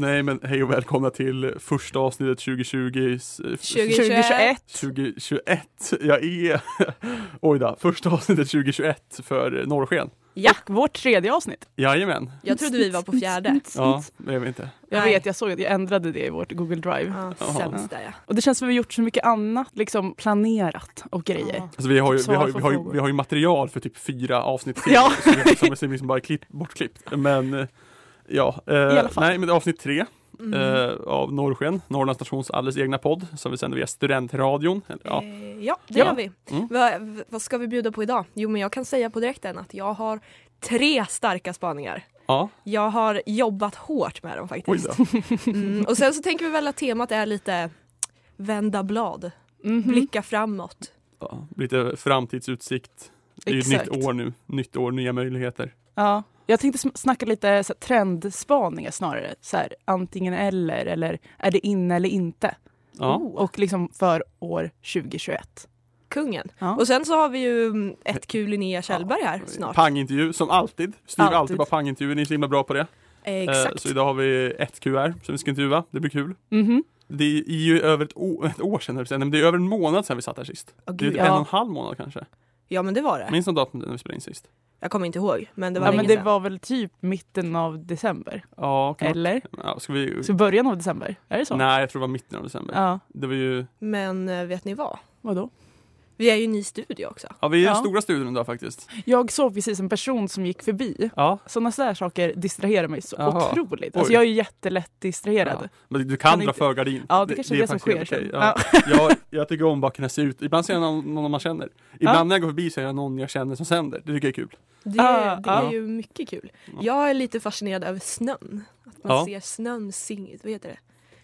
Nej men hej och välkomna till första avsnittet 2020 s- 2021. 2021. Jag är, oj då, första avsnittet 2021 för Norrsken. Ja, Vårt tredje avsnitt. Jajamän. jag trodde vi var på fjärde. Ja, men jag vet inte. Jag Nej. vet, jag såg att jag ändrade det i vårt Google Drive. Ja, sämsta ja. Och det känns som att vi har gjort så mycket annat, liksom planerat och grejer. Ja. Alltså vi har ju, vi Svar har, ju- på vi har, ju, frågor. vi har ju material för typ fyra avsnitt till. Ja. Som, är- som är liksom bara klipp, bortklippt. Men eh, ja, eh, nej men det är avsnitt tre Mm. eh, av Norrsken, Norrlands stations alldeles egna podd som vi sänder via studentradion. Eller, Ja. Eh, ja, det Ja. gör vi. Mm. Vad, vad ska vi bjuda på idag? Jo, men jag kan säga på direkten att jag har tre starka spaningar. ja, Jag har jobbat hårt med dem oj faktiskt. då. Mm. Och sen så tänker vi väl att temat är lite vända blad, Mhm. blicka framåt. Ja, lite framtidsutsikt. Det är ju ett nytt år nu, nytt år, nya möjligheter. Ja. Jag tänkte snacka lite så här, trendspaningar snarare. Så här, antingen eller, eller är det inne eller inte? Ja. Oh, Och liksom för år 2021. kungen. Ja. Och sen så har vi ju mm, ett kul Linnea Kjellberg här snart. Pangintervju som alltid. Skriver alltid, Alltid. bara pangintervjuer, ni är så himla bra på det. Eh, Exakt. så idag har vi ett QR som vi ska intervjua, det blir kul. Mhm. Det är ju över ett, å- ett år sedan, på men det är över en månad sedan vi satt här sist. Åh, Det är gud, en ja. och en halv månad kanske. Ja men det var det. Minns du datumet när vi spelade in sist? Jag kommer inte ihåg men det var Ja, länge men det sedan. var väl typ mitten av december? Ja, kan Eller? ja ska vi... Så början av december? Är det så? Nej, jag tror det var mitten av december. Ja, Det var ju, Men eh, vet ni vad? vadå? Vi är ju en ny studio också. ja vi är i den Ja. stora studion idag faktiskt. Jag såg precis en person som gick förbi. Ja. Sådana där saker distraherar mig så Jaha. otroligt. Alltså Oj. jag är ju jättelätt distraherad. ja. Men du kan Kan dra inte- för gardin. Ja, det kanske är det som faktiskt sker helt sen. okej. Ja. jag, jag tycker om bara kunna se ut. Ibland ser jag någon, någon man känner. Ibland när jag går förbi ser jag någon jag känner som sänder. Det tycker jag är kul. Det, Ah, det ah. är ju mycket kul. Ja. Jag är lite fascinerad över snön. Att man Ja. ser snön sing, vad heter det?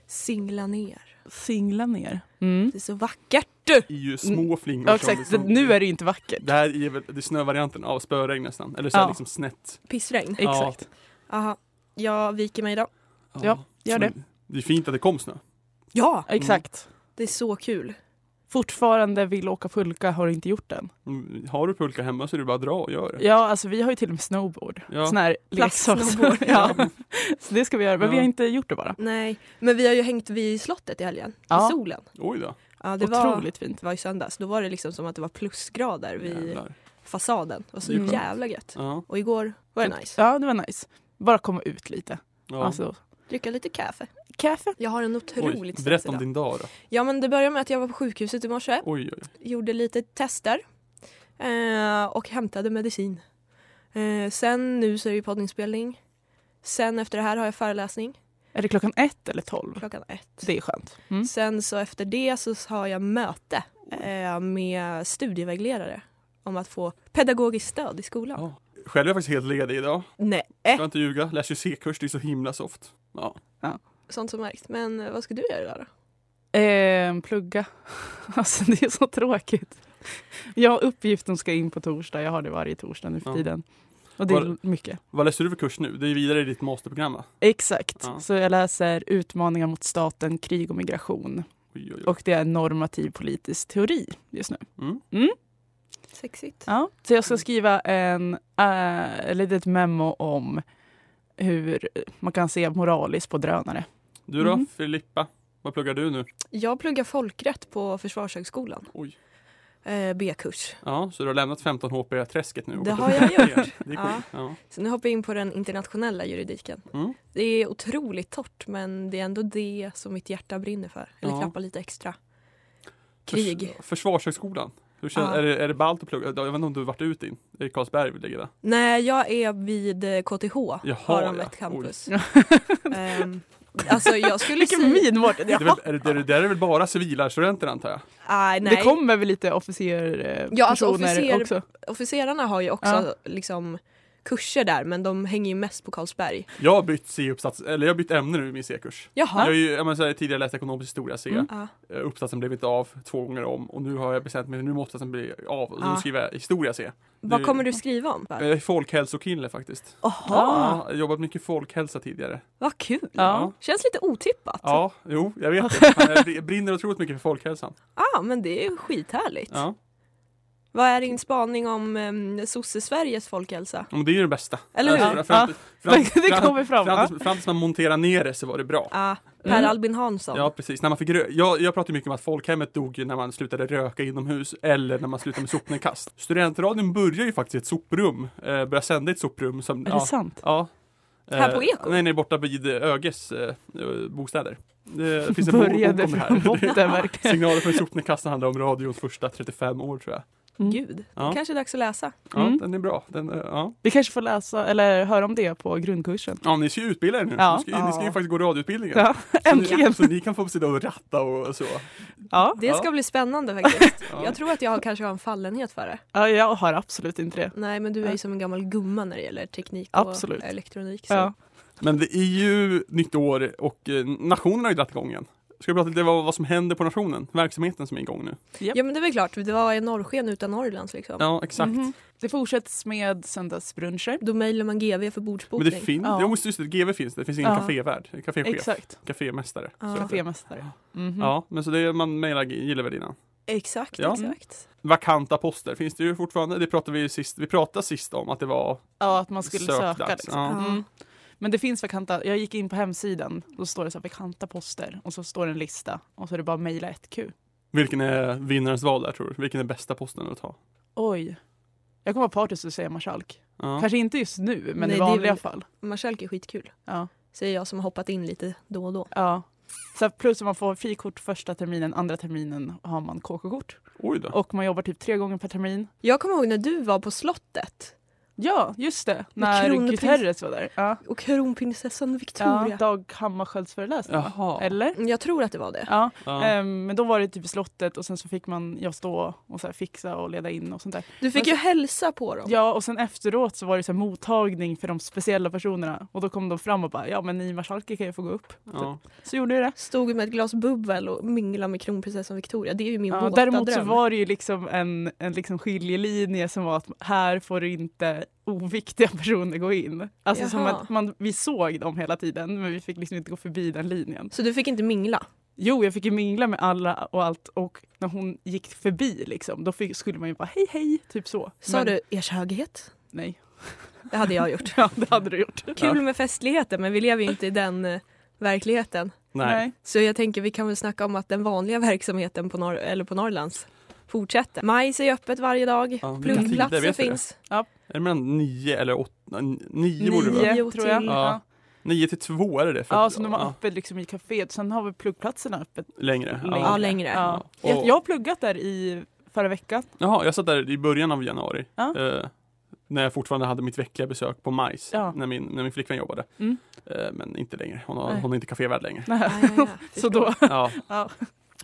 singla ner. Singla ner. Mm. Det är så vackert! I ju små flingor. Ja, exakt, liksom- nu är det ju inte vackert. Det här är väl det är snövarianten av spöregn nästan. Eller så Ja. liksom snett. Pissregn. Ja. Exakt. Aha. Jag viker mig idag. Ja, gör Så det. Det är fint att det kom snö. Ja! Exakt. Det är så kul. Fortfarande vill åka pulka, har inte gjort den. Mm, Har du pulka hemma så är det bara att dra och göra det. Ja, alltså vi har ju till och med snowboard. Ja. Sån här. Plastsnowboard. ja. Så det ska vi göra, men Ja. vi har inte gjort det bara. Nej, men vi har ju hängt vid slottet i helgen. Ja. I solen. Oj då. Ja, det var, Otroligt fint. det var i söndags. Då var det liksom som att det var plusgrader vid Jävlar. fasaden. Och så skönt. jävla gött. Ja. Och igår var det nice. Ja, det var nice. Bara komma ut lite. Ja. Alltså, Dricka lite kaffe. kaffe. Jag har en Oj, otroligt berätta stressig om din dag då. Ja men det började med att jag var på sjukhuset i morse. Oj, oj. Gjorde lite tester. Eh, och hämtade medicin. Eh, sen nu så är det ju poddinspelning. Sen efter det här har jag föreläsning Är det klockan ett eller tolv? klockan ett. Det är skönt. Mm. Sen så efter det så har jag möte eh, med studievägledare om att få pedagogiskt stöd i skolan. Ja. Själv är jag faktiskt helt ledig idag. Nej, Ska jag inte ljuga. Läser ju C-kurs, det är så himla soft. Ja. sånt som märkt. Men eh, vad ska du göra idag då? Eh, plugga. Alltså det är så tråkigt. Jag har uppgiften ska in på torsdag. Jag har det varje torsdag nu för Ja. tiden. Och det är Var- mycket. Vad läser du för kurs nu? Det är vidare i ditt masterprogram va? Exakt. Ja. Så jag läser Utmaningar mot staten, krig och migration. Oj, oj, oj. Och det är normativ politisk teori just nu. Mm. Sexigt. Ja. Så jag ska skriva en äh, ett litet memo om hur man kan se moraliskt på drönare. Du då, Mm. Filippa? Vad pluggar du nu? Jag pluggar folkrätt på Försvarshögskolan. Oj. Eh, B-kurs. Ja, så du har lämnat 15 HP-träsket nu? och Det gått har jag gjort. Det är Ja. coolt. Ja. Så nu hoppar jag in på den internationella juridiken. Mm. Det är otroligt torrt men det är ändå det som mitt hjärta brinner för. Eller Ja. klappar lite extra. Krig. Förs- Försvarshögskolan. Hur känns, Ja. är, det, är det ballt att plugga? Jag vet inte om du varit ut in? Är det Karlsberg vi ligger där? Nej, jag är vid eh, KTH. Jaha, har de ja. ett campus. Oj. Alltså jag skulle Vilken säga... min Mårten! Det är, Jaha. väl, är, det, är, det, där är väl bara civila studenter antar jag? Nej, nej. Det kommer väl lite officer, eh, Ja, alltså officer- också? Officerarna har ju också Ja. liksom kurser där men de hänger ju mest på Carlsberg. Jag har bytt C-uppsats, eller jag har bytt ämne nu i min C-kurs. Jag Jaha. har ju jag menar, tidigare läst ekonomisk historia C. Mm. Ja. Eh, Uppsatsen blev inte av två gånger om och nu har jag bestämt mig, nu måste uppsatsen bli av och Ja. nu skriver jag historia C. Vad kommer du skriva om? Jag är folkhälsokille faktiskt. Jaha, Ja, jag jobbat mycket folkhälsa tidigare. vad kul. Ja. Känns lite otippat. Ja, jo, jag vet det. Jag br- brinner otroligt mycket för folkhälsan. Ja, men det är skithärligt. Ja, Vad är din spaning om um, sosse-Sveriges folkhälsa? men det är ju det bästa. Eller hur? Alltså, fram, Ja. fram, Det fram, kommer fram, Fram, tills- fram tills man monterar ner det så var det bra. Ja, Per Mm. Albin Hansson. Ja precis, när man fick rö- jag, jag pratar mycket om att folkhemmet dog ju när man slutade röka inomhus eller när man slutade med sopnedkast. Studentradion börjar ju faktiskt i ett soprum, eh, börjar sända i ett soprum som, Är ja, det sant? ja. Här Eh, på Eko? Nej, nej, borta vid eh, Öges eh, eh, bostäder. Det finns en bok om det här. botten. Signaler från sopnedkast handlar om radions första 35 år tror jag. Mm. Gud, Ja. kanske är dags att läsa. Ja, Mm. den är bra. Den, eh, ja. Vi kanske får läsa eller höra om det på grundkursen. ja, ni ska ju utbilda er nu. Ja. Ni, ska, ju- ni ska ju Ja. faktiskt gå radioutbildningen. Ja, Så äntligen! ni, så ni kan få sitta och ratta och så. Ja. Det ska Ja. bli spännande faktiskt. Ja. Jag tror att jag har, kanske har en fallenhet för det. ja, jag har absolut inte det. Nej, men du är ju Ja. som en gammal gumma när det gäller teknik och Absolut. elektronik. Så. Ja. Men det är ju nytt år och eh, nationen har ju dragit igång igen. Ska vi prata lite om vad som händer på nationen? Verksamheten som är igång nu. ja, men det är väl klart. Det var en norrsken utan Norrlands liksom. Ja, exakt. Mhm. Det fortsätts med söndagsbruncher. Då mejlar man GV för Men bordsbokning. det finns, Ja. ja. just det, GV finns det. Det finns ingen Ja. kafévärd, kaféchef, Exakt. kafémästare. Ja. Kafémästare. Mhm. Ja, men så det är, man mejlar gillevärdinnan. Exakt, Ja. exakt. Vakanta poster finns det ju fortfarande. Det pratade vi sist, vi pratade sist om att det var Ja, att man skulle sökdags. söka. Liksom. Ja. Mm. Men det finns vakanta, jag gick in på hemsidan, då står det så här, vakanta poster och så står det en lista och så är det bara mejla ett Q. Vilken är vinnarens val där tror du? Vilken är bästa posten att ta? Oj. Jag kommer vara partisk och säga marskalk. Ja. Kanske inte just nu, men Nej, i det är vanliga väl- fall. Marskalk är skitkul. Ja. Säger jag som har hoppat in lite då och då. ja. Så plus att man får frikort första terminen, andra terminen har man KK-kort. Oj då. Och man jobbar typ tre gånger per termin. Jag kommer ihåg när du var på slottet Ja, just det. När kronprins- Guterres var där. Ja. och kronprinsessan Ja, Victoria. Dag Hammarskjölds föreläsning. Jaha. Eller? Jag tror att det var det. Ja, Ja. ehm, men då var det typ i slottet och sen så fick man jag stå och så här fixa och leda in och sånt där. Du fick Men ju hälsa på dem. Ja, och sen efteråt så var det så här mottagning för de speciella personerna och då kom de fram och bara ja men ni marskalker kan ju få gå upp. Ja. Så gjorde vi det. Stod med ett glas bubbel och minglade med kronprinsessan Victoria. Det är ju min Ja, våta däremot så dröm. var det ju liksom en, en liksom skiljelinje som var att här får inte oviktiga personer gå in. Alltså som Jaha. att man, vi såg dem hela tiden men vi fick liksom inte gå förbi den linjen. Så du fick inte mingla? Jo, jag fick ju mingla med alla och allt och när hon gick förbi liksom, då fick, skulle man ju bara hej hej, typ så. Sa Men- du ers höghet? Nej. Det hade jag gjort. Ja, det hade du gjort. Kul med festligheter men vi lever ju inte i den eh, verkligheten. Nej. Så jag tänker vi kan väl snacka om att den vanliga verksamheten på, Norr- eller på Norrlands fortsätter. Majs är öppet varje dag. Ja, Pluggplatser finns. Är det mellan nio eller åtta? Nio borde det vara. Tror jag. till- Ja. Ja. Nio till två är det det? För Ja, så de har öppet liksom i kaféet. Sen har vi pluggplatserna öppet Längre. längre. Ja, längre. Ja. Ja. Jag, jag har pluggat där i förra veckan. Jaha, jag satt där i början av januari. Ja. Eh, när jag fortfarande hade mitt veckliga besök på Majs. Ja. När, min, när min flickvän jobbade. Mm. Eh, men inte längre. Hon, har, Nej. hon är inte kafévärd längre. Ja, ja, ja, så då, Ja. ja.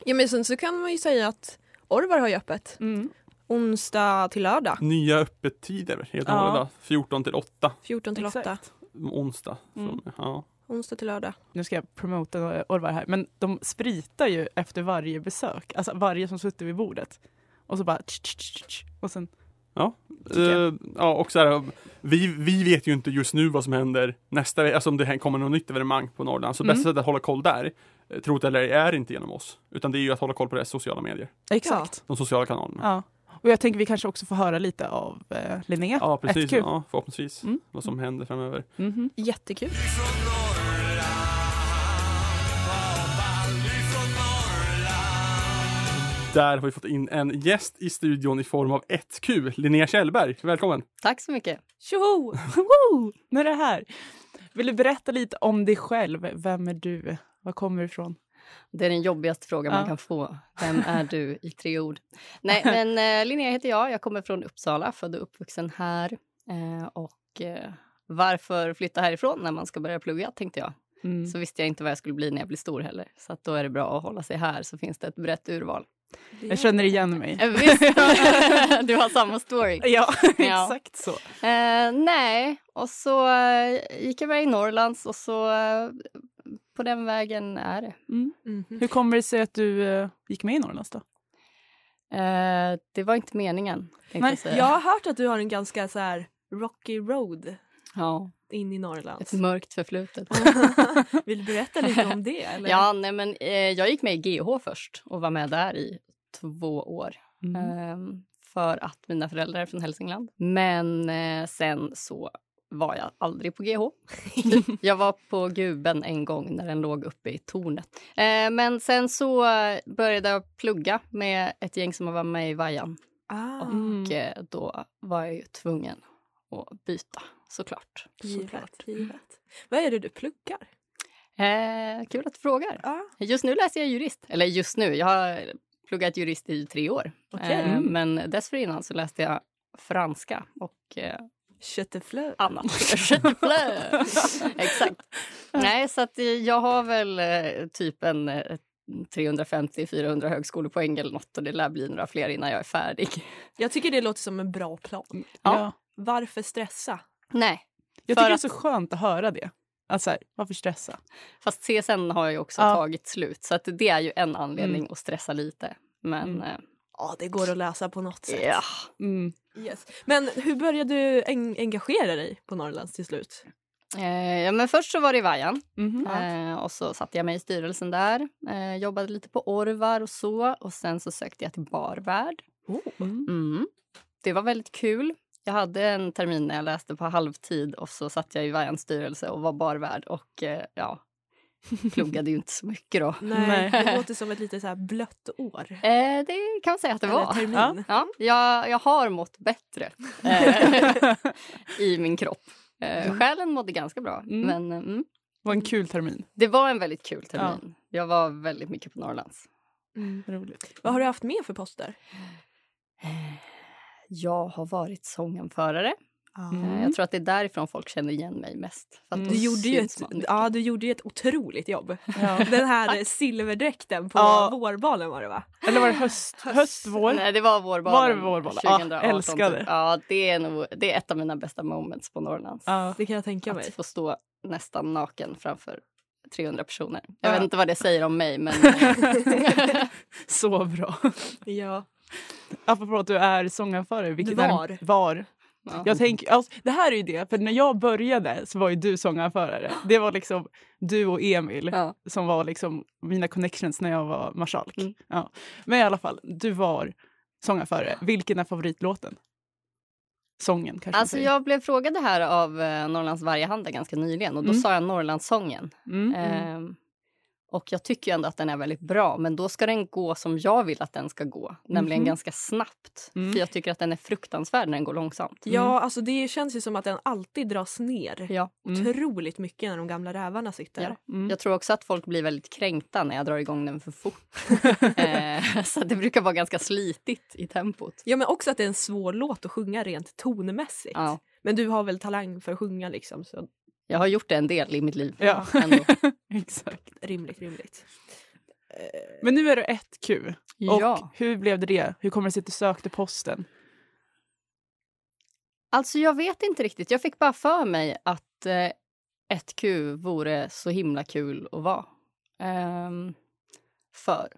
Ja men sen så kan man ju säga att Orvar har ju öppet. Mm. Onsdag till lördag. Nya öppettider helt och Ja. hållet. då. 14 till 8. 14 till 8. Exakt. Onsdag. Mm. Så, ja. Onsdag till lördag. Nu ska jag promota Orvar här, men de spritar ju efter varje besök. Alltså varje som suttit vid bordet. Och så bara tsch, tsch, tsch, och sen jag. Eh, ja, och så här, vi, vi vet ju inte just nu vad som händer nästa vecka, alltså om det här kommer något nytt evenemang på Norrland. Så Mm. bästa sättet att hålla koll där, eh, tro det eller ej, är inte genom oss. Utan det är ju att hålla koll på deras sociala medier. Exakt. De sociala kanalerna. Ja. Och jag tänker vi kanske också får höra lite av eh, Linnea. Ja, precis. FQ. Ja, förhoppningsvis. Mm. Vad som händer framöver. Mhm. Jättekul. Baldy från Norrland Där har vi fått in en gäst i studion i form av 1Q, Linnea Kjellberg. Välkommen! Tack så mycket. Tjoho! Nu är det här. Vill du berätta lite om dig själv? Vem är du? Var kommer du ifrån? Det är den jobbigaste frågan Ja. man kan få. Vem är du i tre ord? Nej, men eh, Linnea heter jag. Jag kommer från Uppsala, född och uppvuxen här. Eh, och eh, varför flytta härifrån när man ska börja plugga, tänkte jag. Mm. Så visste jag inte vad jag skulle bli när jag blir stor heller. Så att då är det bra att hålla sig här, så finns det ett brett urval. Jag känner igen mig. Visst, du har samma story. Ja, Ja. exakt så. Eh, nej, och så eh, gick jag med i Norrlands och så eh, på den vägen är det. Mm. Mhm. Hur kommer det sig att du eh, gick med i Norrlands då? Eh, det var inte meningen. Nej, jag, säga. Jag har hört att du har en ganska så här rocky road ja, in i Norrland. ett mörkt förflutet. Vill du berätta lite om det? Eller? Ja, nej, men eh, jag gick med i GH först och var med där i två år. Mm. Ehm, för att mina föräldrar är från Hälsingland. Men eh, sen så var jag aldrig på GH. jag var på Guben en gång när den låg uppe i tornet. Eh, men sen så eh, började jag plugga med ett gäng som var med i Vajan. Ah, Och eh, då var jag ju tvungen att byta såklart. givet, givet. Vad är det du pluggar? Eh, kul att du frågar. Ah, Just nu läser jag jurist. Eller just nu, jag har pluggat jurist i tre år. Eh, Mm. men dessförinnan så läste jag franska och eh, Kötteflö. annat. Köttflö. Exakt. Nej, så att eh, jag har väl eh, typ en eh, 350-400 högskolepoäng eller något och det lär bli några fler innan jag är färdig. Jag tycker det låter som en bra plan. Ja. Varför stressa? Nej, Jag tycker det är att- så skönt att höra det. Alltså, här, varför stressa? fast CSN har ju också Ja. tagit slut så att det är ju en anledning Mm. att stressa lite. Men Mm. Ja, det går att lösa på något sätt. ja, Mm. Yes. Men hur började du en- engagera dig på Norrlands till slut? Eh, ja, men först så var det i Vajan. Mhm. Eh, och så satte jag mig i styrelsen där. Eh, jobbade lite på Orvar och så. Och sen så sökte jag till Barvärd. Mm. Mm. Det var väldigt kul. Jag hade en termin när jag läste på halvtid och så satt jag i Vajans styrelse och var barvärd. Och eh, ja, pluggade ju inte så mycket då. Nej, det låter som ett lite så här blött år. Eh, det kan man säga att det Eller var. termin. Ja, jag, jag har mått bättre eh, i min kropp. Eh, själen mådde ganska bra, Mm. men mm, Det var en kul termin. det var en väldigt kul termin. Jag var väldigt mycket på Norrlands. Mm. Roligt. Vad har du haft med för poster? Eh, Jag har varit sånganförare. Mm. Jag tror att det är därifrån folk känner igen mig mest. För att Mm. Du gjorde, ju ett, ja, du gjorde ju ett otroligt jobb. Ja. Den här silverdräkten på Ja. vårbalen var det va? Eller var det höst, höst vår? Nej, det var vårbalen. Var det vårbalen? Ja, 2018, älskade. typ. Ja, det är, nog, det är ett av mina bästa moments på Norrlands. Ja. Det kan jag tänka mig. Att få stå nästan naken framför 300 personer. Jag Ja. vet inte vad det säger om mig, men... Så bra. Ja. Apropå att du är sånganförare. Vilket Var. Är, var. Ja. Jag tänker, alltså, det här är ju det, för när jag började så var ju du sånganförare. Det var liksom du och Emil Ja. som var liksom mina connections när jag var marskalk. Mm. Ja. Men i alla fall, du var sånganförare. Vilken är favoritlåten? Sången kanske Alltså jag blev frågad det här av eh, Norrlands Vargehanda ganska nyligen och då Mm. sa jag Norrlandssången. Mm. Ehm, och jag tycker ju ändå att den är väldigt bra men då ska den gå som jag vill att den ska gå. Nämligen Mhm. ganska snabbt. Mm. För jag tycker att den är fruktansvärd när den går långsamt. ja, alltså det känns ju som att den alltid dras ner. Ja. Mm. Otroligt mycket när de gamla rävarna sitter. Ja. Mm. Jag tror också att folk blir väldigt kränkta när jag drar igång den för fort. eh, så det brukar vara ganska slitigt i tempot. Ja men också att det är en svår låt att sjunga rent tonmässigt. Ja. Men du har väl talang för att sjunga liksom så Jag har gjort det en del i mitt liv. Ja. Ändå. Exakt. rimligt rimligt. Men nu är det ett Q. Och Ja. hur blev det det? Hur kommer det sig att du sökte posten? Alltså jag vet inte riktigt. Jag fick bara för mig att eh, ett Q vore så himla kul att vara. Ehm, för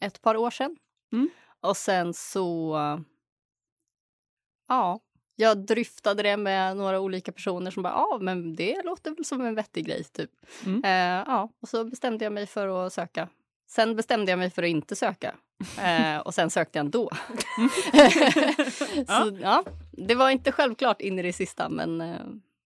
ett par år sedan. Mm. Och sen så... Ja, jag dryftade det med några olika personer som bara ja, men det låter väl som en vettig grej. typ. Mm. Eh, ja, och så bestämde jag mig för att söka. Sen bestämde jag mig för att inte söka. Eh, och sen sökte jag ändå. så, ja, det var inte självklart in i det sista, men eh,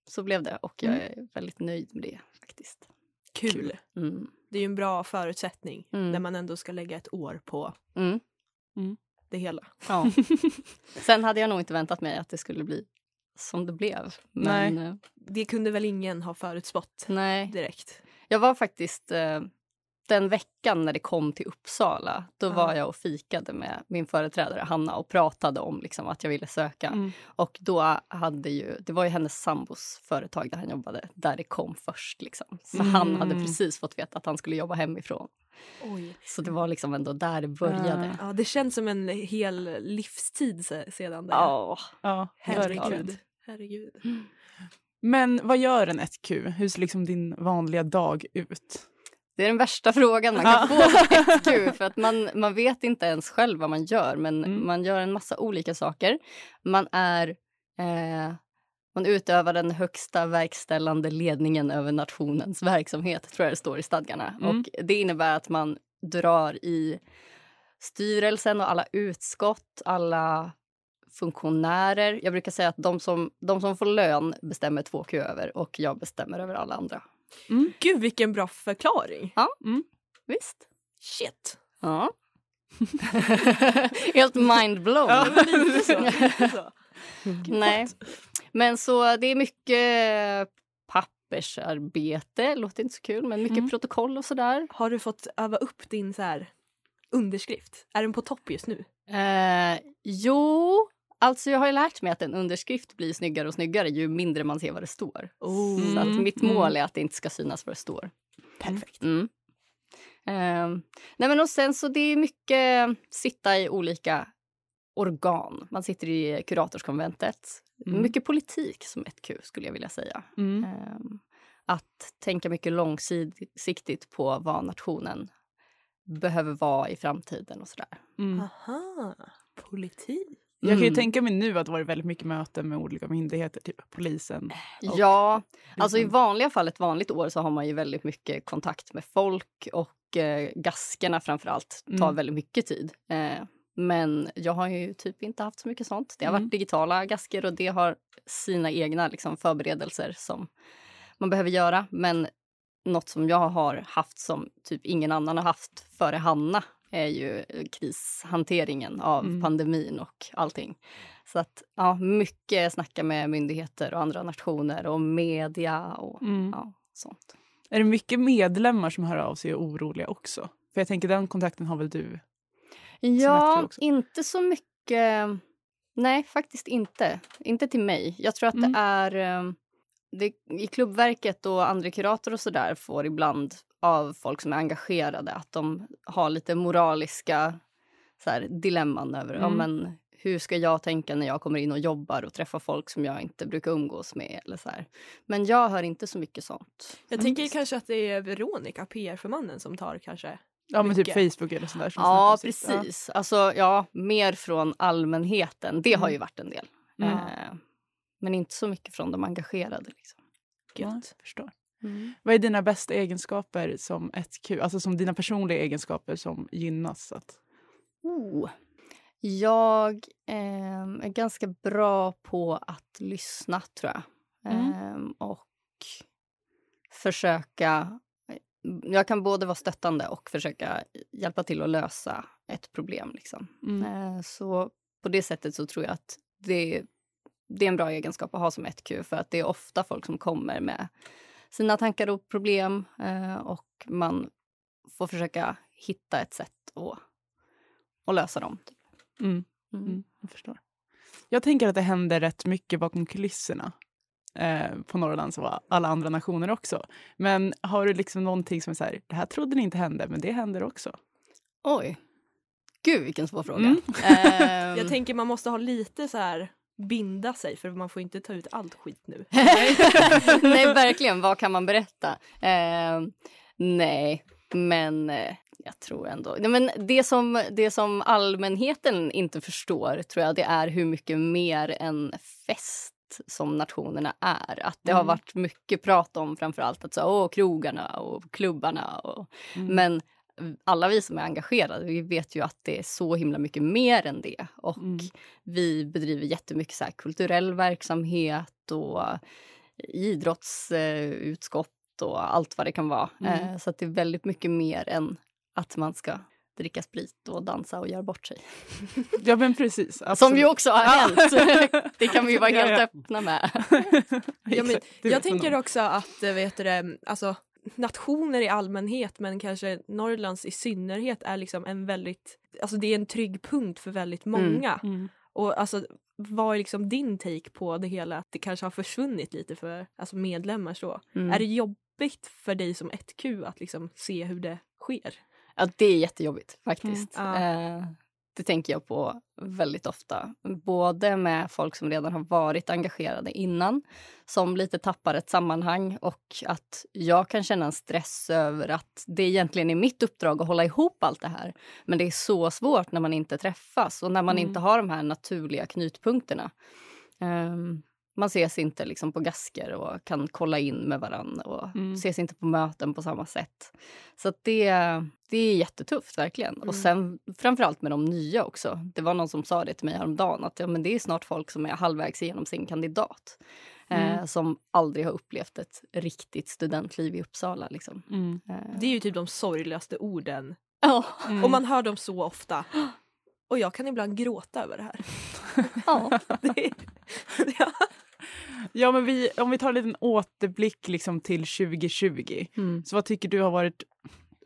så blev det. Och jag är väldigt nöjd med det faktiskt. Kul. Mm. Det är ju en bra förutsättning Mm. när man ändå ska lägga ett år på Mm. Det hela. Ja. Sen hade jag nog inte väntat mig att det skulle bli som det blev. Men Nej. eh, Det kunde väl ingen ha förutspått nej. direkt. Jag var faktiskt... Eh, den veckan när det kom till Uppsala, då var jag och fikade med min företrädare Hanna och pratade om liksom, att jag ville söka. Mm. Och då hade ju, det var ju hennes sambos företag där han jobbade, där det kom först. Liksom. Så han hade Mm. precis fått veta att han skulle jobba hemifrån. Oj. Så det var liksom ändå där det började. Ja, det känns som en hel livstid se- sedan det. Ja, Ja. Herregud. Herregud. Men vad gör en 1Q? Hur ser liksom din vanliga dag ut? Det är den värsta frågan man kan få SQ. För att man, man vet inte ens själv vad man gör, men Mm. man gör en massa olika saker. Man är... Eh, man utövar den högsta verkställande ledningen över nationens verksamhet, tror jag det står i stadgarna. Mm. Och det innebär att man drar i styrelsen och alla utskott, alla funktionärer. Jag brukar säga att de som, de som får lön bestämmer två Q över och jag bestämmer över alla andra. Gud vilken bra förklaring. Visst? Shit. Ja. Helt mindblown. Ja, men lite så. Lite så. Nej. Men så det är mycket pappersarbete, låter inte så kul, men mycket Mm. protokoll och sådär. Har du fått öva upp din så här underskrift? Är den på topp just nu? Eh, jo, alltså jag har ju lärt mig att en underskrift blir snyggare och snyggare ju mindre man ser vad det står. Oh. Så att Mm, mitt mm. mål är att det inte ska synas vad det står. Perfekt. Mm. Ehm, nej men och sen så det är mycket sitta i olika organ. Man sitter i kuratorskonventet. Mm. Mycket politik som ett Q skulle jag vilja säga. Mm. Ehm, att tänka mycket långsiktigt på vad nationen behöver vara i framtiden och sådär. Mm. Aha. Politik. Jag kan ju Mm. tänka mig nu att det varit väldigt mycket möten med olika myndigheter, typ polisen. Ja, alltså i vanliga fall, ett vanligt år, så har man ju väldigt mycket kontakt med folk och eh, gaskerna framför allt tar Mm. väldigt mycket tid. Eh, men jag har ju typ inte haft så mycket sånt. Det har Mm. varit digitala gasker och det har sina egna liksom, förberedelser som man behöver göra. Men något som jag har haft som typ ingen annan har haft före Hanna är ju krishanteringen av Mm. pandemin och allting. Så att ja, mycket snacka med myndigheter och andra nationer och media och Mm. ja, sånt. Är det mycket medlemmar som hör av sig och är oroliga också? För jag tänker den kontakten har väl du? Ja, inte så mycket. Nej, faktiskt inte. Inte till mig. Jag tror att Mm. det är... eh, Det, I klubbverket och andra kuratorer och så där får ibland av folk som är engagerade att de har lite moraliska så här, dilemman över ja, Mm. men, hur ska jag tänka när jag kommer in och jobbar och träffar folk som jag inte brukar umgås med. Eller så här. Men jag hör inte så mycket sånt. Jag tänker kanske att det är Veronica, PR-förmannen, som tar kanske. Ja men typ. Facebook eller sånt där. som Ja, precis. Alltså, ja, mer från allmänheten. Det har ju varit en del. Mm. Eh, men inte så mycket från de engagerade. Liksom. Ja, jag förstår. Vad är dina bästa egenskaper som ett Q? Alltså som dina personliga egenskaper som gynnas? Att... Oh. Jag ehm, är ganska bra på att lyssna, tror jag. Mm. Ehm, och försöka... Jag kan både vara stöttande och försöka hjälpa till att lösa ett problem. Liksom. Mm. Eh, Så på det sättet så tror jag att det, det är en bra egenskap att ha som ett Q för att det är ofta folk som kommer med sina tankar och problem eh, och man får försöka hitta ett sätt att, att lösa dem. Typ. Mm. Mm. Mm, jag förstår. Jag tänker att det händer rätt mycket bakom kulisserna eh, på Norrlands och alla andra nationer också. Men har du liksom någonting som är så här, det här trodde ni inte hände, men det händer också? Oj. Gud, vilken svår fråga. Mm. Ehm, Jag tänker man måste ha lite så här binda sig för man får inte ta ut allt skit nu. nej, verkligen. Vad kan man berätta? Ehm, nej, men eh, jag tror ändå... Nej, men det, som, det som allmänheten inte förstår tror jag det är hur mycket mer en fest som nationerna är. Att det har Mm. varit mycket prat om framför allt att så, åh, krogarna och klubbarna. Och, Mm. Men alla vi som är engagerade vi vet ju att det är så himla mycket mer än det. Och Mm. vi bedriver jättemycket så här kulturell verksamhet och idrottsutskott och allt vad det kan vara. Mm. Eh, Så att det är väldigt mycket mer än att man ska dricka sprit och dansa och göra bort sig. Ja men precis. Som absolut. ju också har hänt. det kan vi ju vara helt ja. öppna med. Ja, men jag tänker också att, eh, vet du alltså nationer i allmänhet men kanske Norrlands i synnerhet är liksom en väldigt, alltså det är en trygg punkt för väldigt många. Mm. Och alltså vad är liksom din take på det hela? Att det kanske har försvunnit lite för alltså medlemmar så. Mm. Är det jobbigt för dig som 1Q att liksom se hur det sker? Ja, det är jättejobbigt faktiskt. Mm, ja. Eh, det tänker jag på väldigt ofta. Både med folk som redan har varit engagerade innan som lite tappar ett sammanhang och att jag kan känna en stress över att det egentligen är mitt uppdrag att hålla ihop allt det här. Men det är så svårt när man inte träffas och när man Mm. inte har de här naturliga knutpunkterna. Ehm, man ses inte liksom på gasker och kan kolla in med varann och Mm. ses inte på möten på samma sätt. Så det, det är jättetufft verkligen. Mm. Och sen framförallt med de nya också. Det var någon som sa det till mig häromdagen att ja, men det är snart folk som är halvvägs igenom sin kandidat. Eh, Mm. som aldrig har upplevt ett riktigt studentliv i Uppsala. Liksom. Mm. Eh, Det är ju typ de sorgligaste orden. ja. Mm. Och man hör dem så ofta. Och jag kan ibland gråta över det här. ja. Det ja. Ja, men vi, om vi tar en liten återblick liksom till 2020. Mm. Så vad tycker du har varit...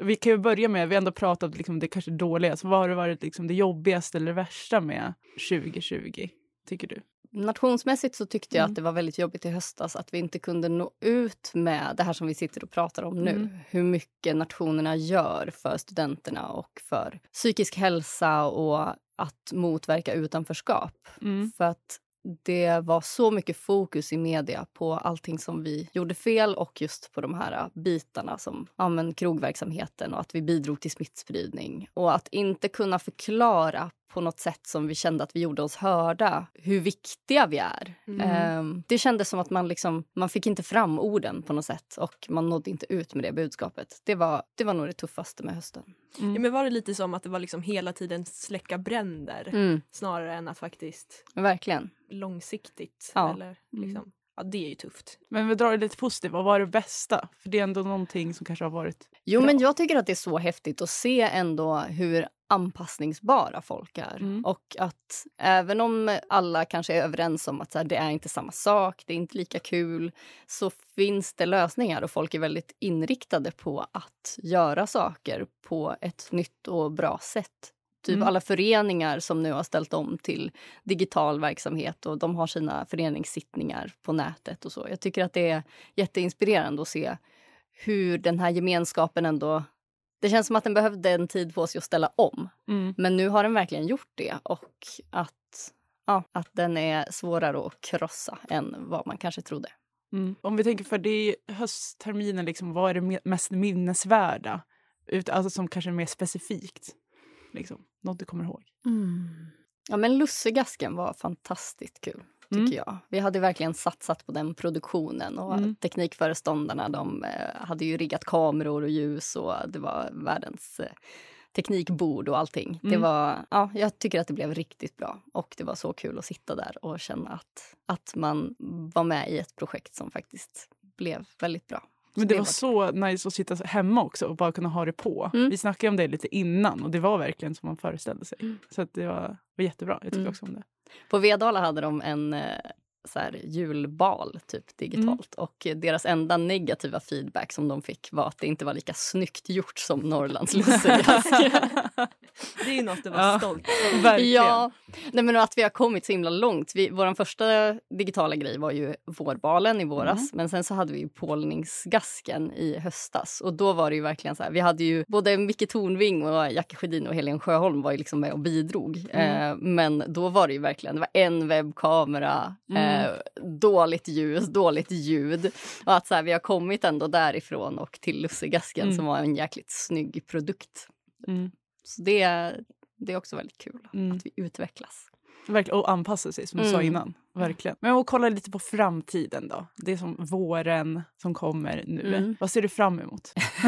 Vi kan ju börja med, vi har ändå pratat liksom det kanske dåliga. Så vad har det varit liksom det jobbigaste eller värsta med 2020? Tycker du? Nationsmässigt så tyckte jag Mm. att det var väldigt jobbigt i höstas att vi inte kunde nå ut med det här som vi sitter och pratar om nu. Mm. Hur mycket nationerna gör för studenterna och för psykisk hälsa och att motverka utanförskap. Mm. För att det var så mycket fokus i media på allting som vi gjorde fel och just på de här äh, bitarna som ja, men krogverksamheten och att vi bidrog till smittspridning. Och att inte kunna förklara på något sätt som vi kände att vi gjorde oss hörda hur viktiga vi är. Mm. Ehm, det kändes som att man, liksom, man fick inte fram orden på något sätt och man nådde inte ut med det budskapet. Det var, det var nog det tuffaste med hösten. Mm. Ja, men var det lite som att det var liksom hela tiden släcka bränder Mm, snarare än att faktiskt verkligen. långsiktigt? Ja. Eller, liksom, ja, det är ju tufft. Men vi drar det lite positivt. Vad var det bästa? För det är ändå någonting som kanske har varit... Jo, Bra. men jag tycker att det är så häftigt att se ändå hur anpassningsbara folk är. Mm. Och att även om alla kanske är överens om att så här, det är inte samma sak, det är inte lika kul, så finns det lösningar och folk är väldigt inriktade på att göra saker på ett nytt och bra sätt. Typ Mm. alla föreningar som nu har ställt om till digital verksamhet och de har sina föreningssittningar på nätet och så. Jag tycker att det är jätteinspirerande att se hur den här gemenskapen ändå... Det känns som att den behövde en tid på sig att ställa om. Mm. Men nu har den verkligen gjort det och att, ja, att den är svårare att krossa än vad man kanske trodde. Mm. Om vi tänker för det höstterminen, liksom, vad är det me- mest minnesvärda? Ut, alltså som kanske är mer specifikt. Liksom. Något du kommer ihåg. Ja, men Lussegasken var fantastiskt kul, tycker Mm. jag. Vi hade verkligen satsat på den produktionen och Mm. teknikföreståndarna de eh, hade ju riggat kameror och ljus och det var världens eh, teknikbord och allting. Det Mm. var, ja, jag tycker att det blev riktigt bra och det var så kul att sitta där och känna att, att man var med i ett projekt som faktiskt blev väldigt bra. Så Men det var var så nice att sitta hemma också och bara kunna ha det på. Mm. Vi snackade om det lite innan och det var verkligen som man föreställde sig. Så att det var, var jättebra. Jag tycker Mm. också om det. På Vedala hade de en eh, så här, julbal typ digitalt och eh, deras enda negativa feedback som de fick var att det inte var lika snyggt gjort som Norrlands lussekask. Det är ju något att vara Ja. stolt Verkligen. ja, nej, men att vi har kommit så himla långt. Vi, vår första digitala grej var ju vårbalen i våras Mm. men sen så hade vi ju pålningsgasken i höstas och då var det ju verkligen så här. Vi hade ju både Micke Tornving och Jackie Sjödin och Helene Sjöholm var ju liksom med och bidrog. Mm. Eh, men då var det ju verkligen, det var en webbkamera, Mm. dåligt ljus, dåligt ljud. Och att så här, vi har kommit ändå därifrån och till Lussegasken Mm. som var en jäkligt snygg produkt. Mm. Så det, det är också väldigt kul Mm. att vi utvecklas. Verkligen. Och anpassa sig som du sa Mm. innan. Verkligen. Men att kolla lite på framtiden då. Det är som våren som kommer nu. Mm. Vad ser du fram emot?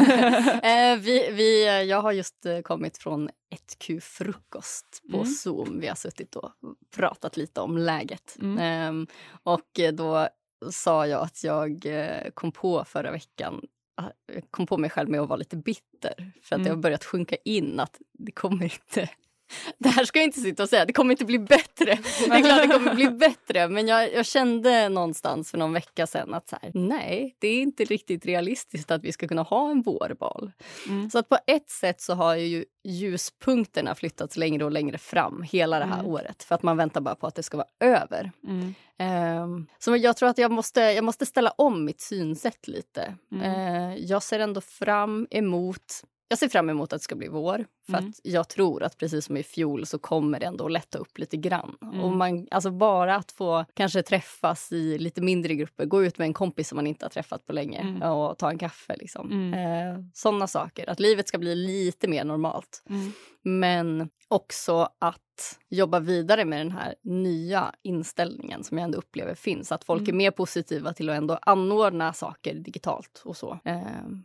eh, vi, vi, jag har just eh, kommit från 1Q-frukost på Mm. Zoom. Vi har suttit och pratat lite om läget. Mm. Ehm, och eh, då sa jag att jag eh, kom på förra veckan ah, kom på mig själv med att vara lite bitter. För att Mm. det har börjat sjunka in att det kommer inte Det här ska jag inte sitta och säga, det kommer inte bli bättre. Det är klart det kommer bli bättre. Men jag, jag kände någonstans för någon vecka sedan att så här, nej, det är inte riktigt realistiskt att vi ska kunna ha en vårbal. Mm. Så att på ett sätt så har ju ljuspunkterna flyttats längre och längre fram hela det här Mm. året. För att man väntar bara på att det ska vara över. Mm. Ehm, så jag tror att jag måste, jag måste ställa om mitt synsätt lite. Eh, jag ser ändå fram emot jag ser fram emot att det ska bli vår. För Mm. att jag tror att precis som i fjol så kommer det ändå att lätta upp lite grann. Mm. Och man, alltså bara att få kanske träffas i lite mindre grupper, gå ut med en kompis som man inte har träffat på länge Mm. och ta en kaffe. Liksom. Mm. Eh, Sådana saker. Att livet ska bli lite mer normalt. Mm. Men också att jobba vidare med den här nya inställningen som jag ändå upplever finns. Att folk är Mm. mer positiva till att ändå anordna saker digitalt och så. Eh,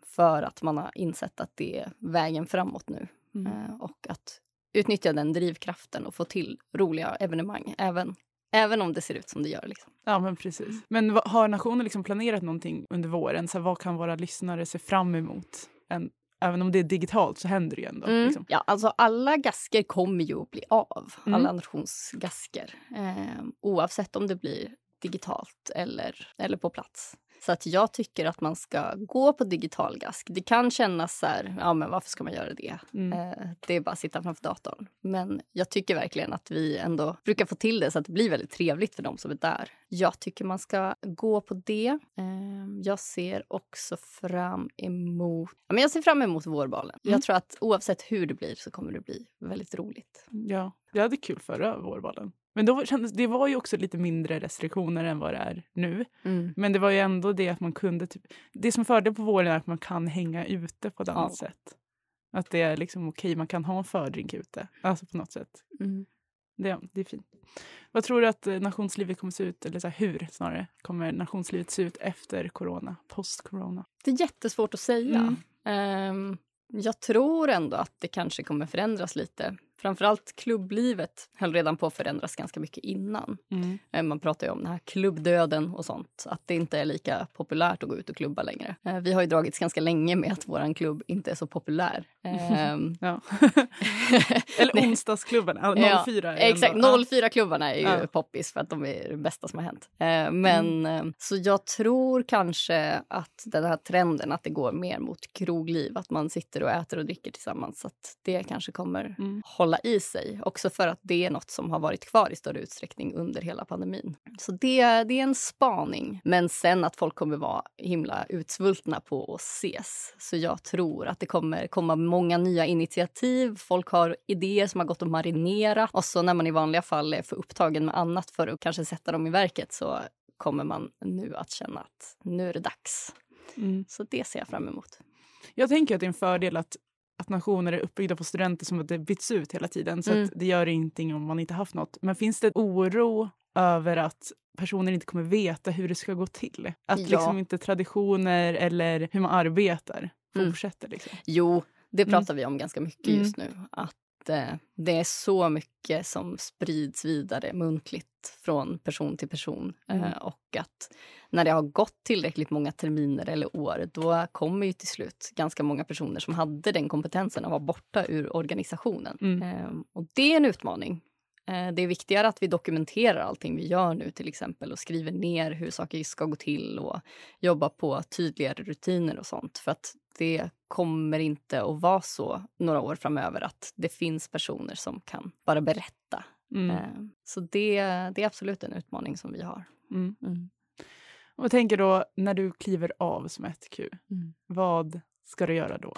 för att man har insett att det är vägen framåt nu. Mm. Eh, och att utnyttja den drivkraften och få till roliga evenemang. Även, även om det ser ut som det gör. Liksom. Ja, men precis. Men vad- har nationen liksom planerat någonting under våren? Så här, vad kan våra lyssnare se fram emot? En, även om det är digitalt så händer det ju ändå. Mm. Liksom. Ja, alltså alla gasker kommer ju att bli av. Mm. Alla nationsgasker. Eh, oavsett om det blir digitalt eller, eller på plats. Så att jag tycker att man ska gå på digital gask. Det kan kännas så här, ja men varför ska man göra det? Mm. Eh, det är bara att sitta framför datorn. Men jag tycker verkligen att vi ändå brukar få till det så att det blir väldigt trevligt för de som är där. Jag tycker man ska gå på det. Eh, jag ser också fram emot, ja, men jag ser fram emot vårbalen. Mm. Jag tror att oavsett hur det blir så kommer det bli väldigt roligt. Ja, jag hade kul förra vårballen. Men då kändes, det var ju också lite mindre restriktioner än vad det är nu. Men det var ju ändå det att man kunde... Typ, det som fördel på våren är att man kan hänga ute på ett annat Ja. sätt. Att det är liksom okej, man kan ha en fördrink ute. Alltså på något sätt. Mm. Det, det är fint. Vad tror du att eh, nationslivet kommer se ut, eller så här, hur snarare, kommer nationslivet se ut efter corona, post-corona? Det är jättesvårt att säga. Mm. Ehm, jag tror ändå att det kanske kommer förändras lite. Framförallt klubblivet höll redan på att förändras ganska mycket innan. Mm. Eh, Man pratar ju om den här klubbdöden och sånt. Att det inte är lika populärt att gå ut och klubba längre. Eh, Vi har ju dragits ganska länge med att vår klubb inte är så populär. Ehm, Ja. eller ja, Ja, 04. är Exakt, ändå- 04-klubbarna är ju Ja. poppis för att de är det bästa som har hänt. Eh, men eh, så jag tror kanske att den här trenden att det går mer mot krogliv, att man sitter och äter och dricker tillsammans, att det kanske kommer Mm. Hålla i sig. Också för att det är något som har varit kvar i större utsträckning under hela pandemin. Så det, det är en spaning. Men sen att folk kommer vara himla utsvultna på att ses. Så jag tror att det kommer komma många nya initiativ. Folk har idéer som har gått att marinera. Och så när man i vanliga fall är för upptagen med annat för att kanske sätta dem i verket så kommer man nu att känna att nu är det dags. Mm. Så det ser jag fram emot. Jag tänker att det är en fördel att, att nationer är uppbyggda på studenter som att det byts ut hela tiden. Så Mm. det gör ingenting om man inte haft något. Men finns det oro över att personer inte kommer veta hur det ska gå till? Att Ja. liksom inte traditioner eller hur man arbetar Mm. fortsätter? Liksom. Jo, det Mm. pratar vi om ganska mycket just nu. Att eh, det är så mycket som sprids vidare muntligt från person till person. Mm. Eh, och att när det har gått tillräckligt många terminer eller år då kommer ju till slut ganska många personer som hade den kompetensen att vara borta ur organisationen. Mm. Eh, och det är en utmaning. Eh, Det är viktigare att vi dokumenterar allting vi gör nu till exempel och skriver ner hur saker ska gå till och jobba på tydligare rutiner och sånt. För att det kommer inte att vara så några år framöver att det finns personer som kan bara berätta. Mm. Eh, Så det, det är absolut en utmaning som vi har. Mm. Mm. Och tänker då, när du kliver av som 1Q, Mm. vad ska du göra då?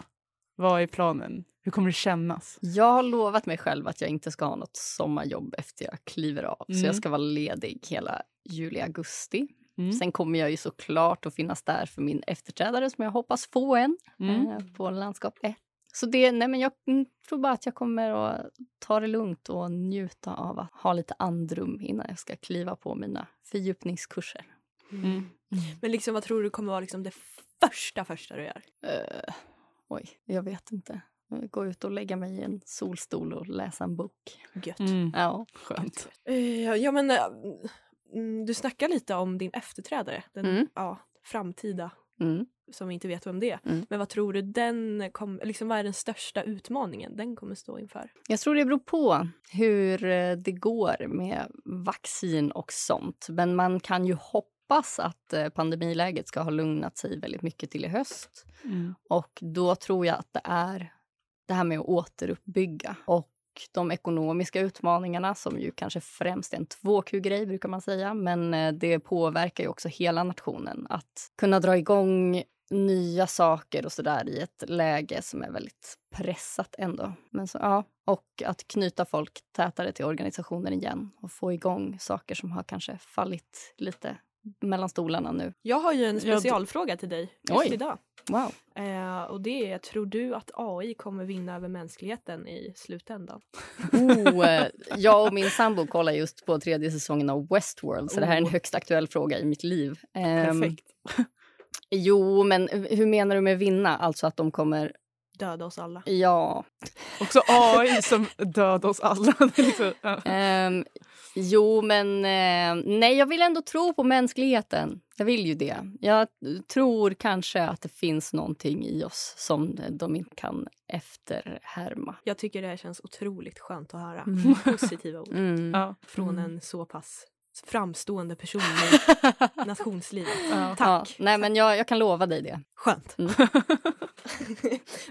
Vad är planen? Hur kommer det kännas? Jag har lovat mig själv att jag inte ska ha något sommarjobb efter jag kliver av. Så Mm. jag ska vara ledig hela juli, augusti. Mm. Sen kommer jag ju såklart att finnas där för min efterträdare som jag hoppas få en Mm. eh, på landskap 1. Så det, nej men jag mm, tror bara att jag kommer att ta det lugnt och njuta av att ha lite andrum innan jag ska kliva på mina fördjupningskurser. Mm. Men liksom, vad tror du kommer vara liksom det första första du gör? Eh, oj, jag vet inte. Gå ut och lägga mig i en solstol och läsa en bok. Gött. Mm. Ja. Skönt. Eh, ja men eh, mm, du snackar lite om din efterträdare. Den Mm. ja, framtida Mm. som vi inte vet vem det är. Mm. Men vad tror du den kom, liksom, vad är den största utmaningen den kommer stå inför? Jag tror det beror på hur eh, det går med vaccin och sånt. Men man kan ju hoppas att eh, pandemiläget ska ha lugnat sig väldigt mycket till i höst. Mm. Och då tror jag att det är det här med att återuppbygga. Och de ekonomiska utmaningarna som ju kanske främst är en 2Q-grej brukar man säga. Men eh, det påverkar ju också hela nationen. Att kunna dra igång nya saker och sådär i ett läge som är väldigt pressat ändå. Men så, ja, och att knyta folk tätare till organisationen igen och få igång saker som har kanske fallit lite mellan stolarna nu. Jag har ju en specialfråga till dig just Oj. idag. Wow. Eh, och det är, tror du att AI kommer vinna över mänskligheten i slutändan? Oh, eh, jag och min sambo kollar just på tredje säsongen av Westworld så det här är en Oh. högst aktuell fråga i mitt liv. Ehm, Perfekt. Jo, men hur menar du med vinna? Alltså att de kommer... Döda oss alla. Ja. Också AI som dödar oss alla. Liksom, ja. Ehm, jo, men eh, nej, jag vill ändå tro på mänskligheten. Jag vill ju det. Jag tror kanske att det finns någonting i oss som de inte kan efterhärma. Jag tycker det här känns otroligt skönt att höra. Mm. Positiva ord Mm. Från Mm. en så pass framstående person i nationslivet. Ja. Tack. Ja, nej, men jag, jag kan lova dig det. Skönt. Mm.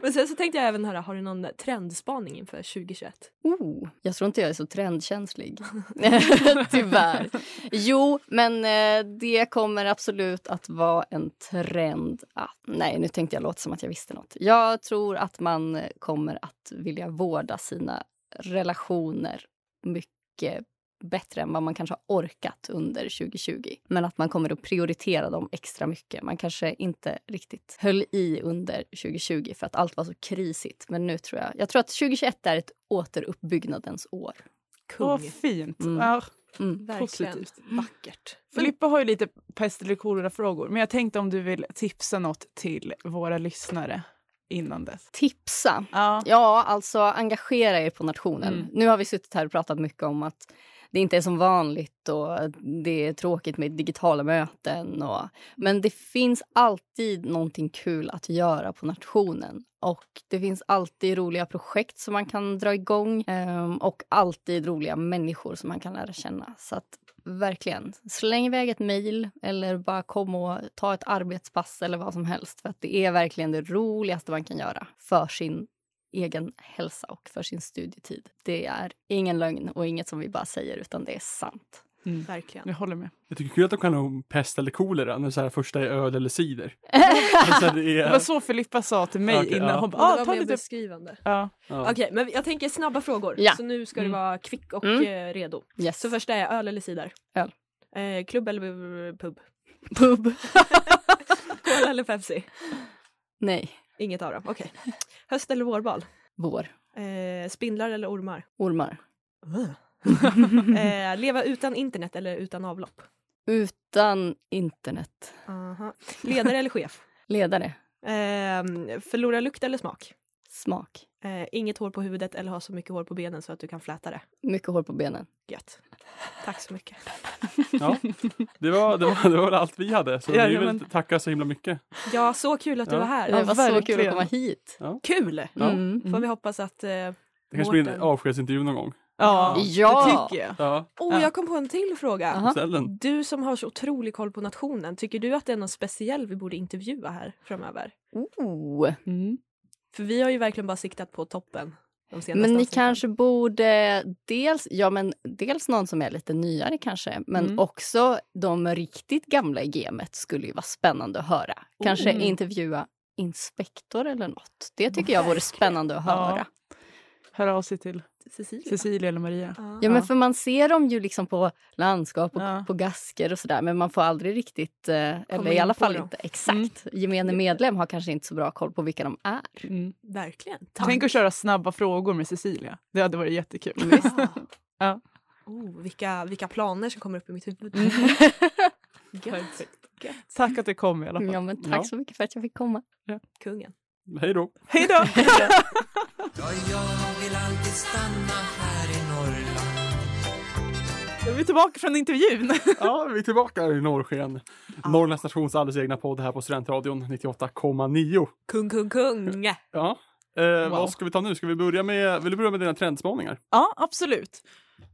Men sen så tänkte jag även höra, har du någon trendspaning inför 2021? Oh, jag tror inte jag är så trendkänslig. Tyvärr. Jo, men eh, det kommer absolut att vara en trend att... Nej, nu tänkte jag låta som att jag visste något. Jag tror att man kommer att vilja vårda sina relationer mycket bättre än vad man kanske har orkat under 2020. Men att man kommer att prioritera dem extra mycket. Man kanske inte riktigt höll i under 2020 för att allt var så krisigt. Men nu tror jag... Jag tror att 2021 är ett återuppbyggnadens år. Kung. Åh, fint. Mm. Ja. Mm. Verkligen positivt. vackert. Filippa har ju lite pest eller kolera-frågor, men jag tänkte om du vill tipsa något till våra lyssnare innan dess. Tipsa. Ja. Ja, alltså engagera er på nationen. Mm. Nu har vi suttit här och pratat mycket om att det inte är som vanligt och det är tråkigt med digitala möten. Och, men det finns alltid någonting kul att göra på nationen. Och det finns alltid roliga projekt som man kan dra igång ehm, och alltid roliga människor som man kan lära känna. Så att verkligen, släng iväg ett mejl eller bara kom och ta ett arbetspass eller vad som helst. För att det är verkligen det roligaste man kan göra för sin egen hälsa och för sin studietid. Det är ingen lögn och inget som vi bara säger utan det är sant. Mm. Verkligen. Jag håller med. Jag tycker kul att de kan ha pest eller kolera när så här första är öl eller cider. Alltså, det Det är, var så Filippa sa till mig Okej, innan. ja. Hon det bara, ah, var ta mer lite... beskrivande. Ja. ja. Okej, men jag tänker snabba frågor. Ja. Så nu ska Mm. du vara kvick och Mm. eh, redo. Yes. Så första är öl eller cider? Öl. Eh, klubb eller pub? Pub. Cola eller Pepsi? Nej. Inget av dem, okej. Höst eller vårbal? Vår. Eh, spindlar eller ormar? Ormar. Eh, leva utan internet eller utan avlopp? Utan internet. Aha. Ledare eller chef? Ledare. Eh, förlora lukt eller smak? Smak. Eh, inget hår på huvudet eller ha så mycket hår på benen så att du kan fläta det. Mycket hår på benen. Gött. Tack så mycket. ja. Det, var, det, var, det var allt vi hade. Så vi Jajamän. vill tacka så himla mycket. Ja, så kul att du Ja. var här. Det var så kul att komma hit. Kul! Ja. Mm. Får vi hoppas att... Eh, Det kanske blir en avskedsintervju någon gång. Ja, Ja. det tycker jag. Ja, oh, Ja. jag kom på en till fråga. Aha. Du som har så otrolig koll på nationen, tycker du att det är någon speciell vi borde intervjua här framöver? Oh. Mm. För vi har ju verkligen bara siktat på toppen de senaste Men ni avsnitten. kanske borde dels, ja, men dels någon som är lite nyare kanske, men Mm. också de riktigt gamla i gamet skulle ju vara spännande att höra. Kanske Oh. intervjua inspektor eller något. Det tycker jag vore spännande att Ja. höra. Hör av sig till Cecilia. Cecilia eller Maria. Ja. Ja, men för man ser dem ju liksom på landskap och Ja. på gasker och sådär men man får aldrig riktigt, eh, eller i alla fall dem. inte exakt. Gemene medlem har kanske inte så bra koll på vilka de är. Mm. Verkligen. Tänk att köra snabba frågor med Cecilia. Det hade varit jättekul. Ja. Ja. Oh, vilka, vilka planer som kommer upp i mitt huvud. Mm. Gött. Gött. Tack att du kom i alla fall. Ja, men tack Ja. så mycket för att jag fick komma. Kungen. Hej då. Hej då! Ja, jag vill alltid stanna här i Norrland är vi tillbaka från intervjun. Ja, vi är tillbaka i Norrsken. Norrlands stations alldeles egna podd här på Studentradion 98,9. Kung, kung, kung. Ja. Eh, Wow. Vad ska vi ta nu? Ska vi börja med, vill du börja med dina trendspaningar? Ja, absolut.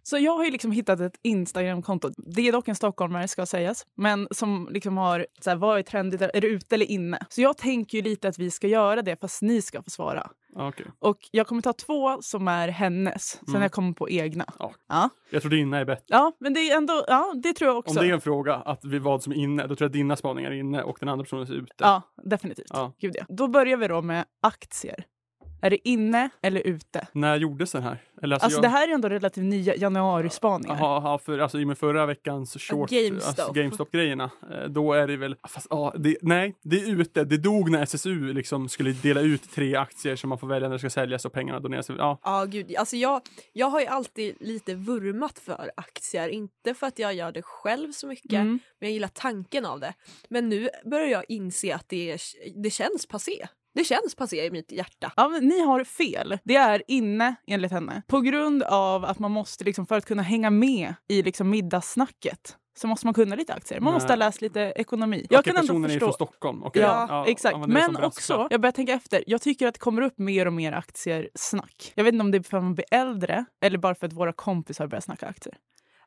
Så jag har ju liksom hittat ett Instagram-konto. Det är dock en stockholmare ska sägas, men som liksom har så här, vad är trendigt, är det ute eller inne? Så jag tänker ju lite att vi ska göra det fast ni ska få svara. Ja, okej. Och jag kommer ta två som är hennes, sen Mm. jag kommer på egna. Ja. Ja. Jag tror dina är bättre. ja, men det är ändå, ja det tror jag också. Om det är en fråga, att vi vad som är inne, då tror jag att dina spaningar är inne och den andra personens är ute. Ja, definitivt. Ja. Gud, ja. Då börjar vi då med aktier. Är det inne eller ute? När gjordes den här? Eller, Alltså jag- det här är ändå relativt nya januarispaningar. Jaha, ja, för alltså, i och med förra veckans short, GameStop. Alltså, GameStop-grejerna, eh, då är det väl, fast, ja, det, nej, det är ute. Det dog när SSU liksom skulle dela ut tre aktier som man får välja när det ska säljas och pengarna doneras. Ja, Ja, gud. Alltså jag, jag har ju alltid lite vurmat för aktier. Inte för att jag gör det själv så mycket, Mm. men jag gillar tanken av det. Men nu börjar jag inse att det, är, det känns passé. Det känns passé i mitt hjärta. Ja, men ni har fel. Det är inne enligt henne. På grund av att man måste, liksom, för att kunna hänga med i liksom, middagssnacket, så måste man kunna lite aktier. Man Nej. måste ha läst lite ekonomi. jag Jag kan ändå personen är ju förstå. från Stockholm. Okej, Ja, exakt. det som Men också, jag börjar tänka efter, jag tycker att det kommer upp mer och mer aktier-snack. Jag vet inte om det är för att man blir äldre eller bara för att våra kompisar börjar snacka aktier.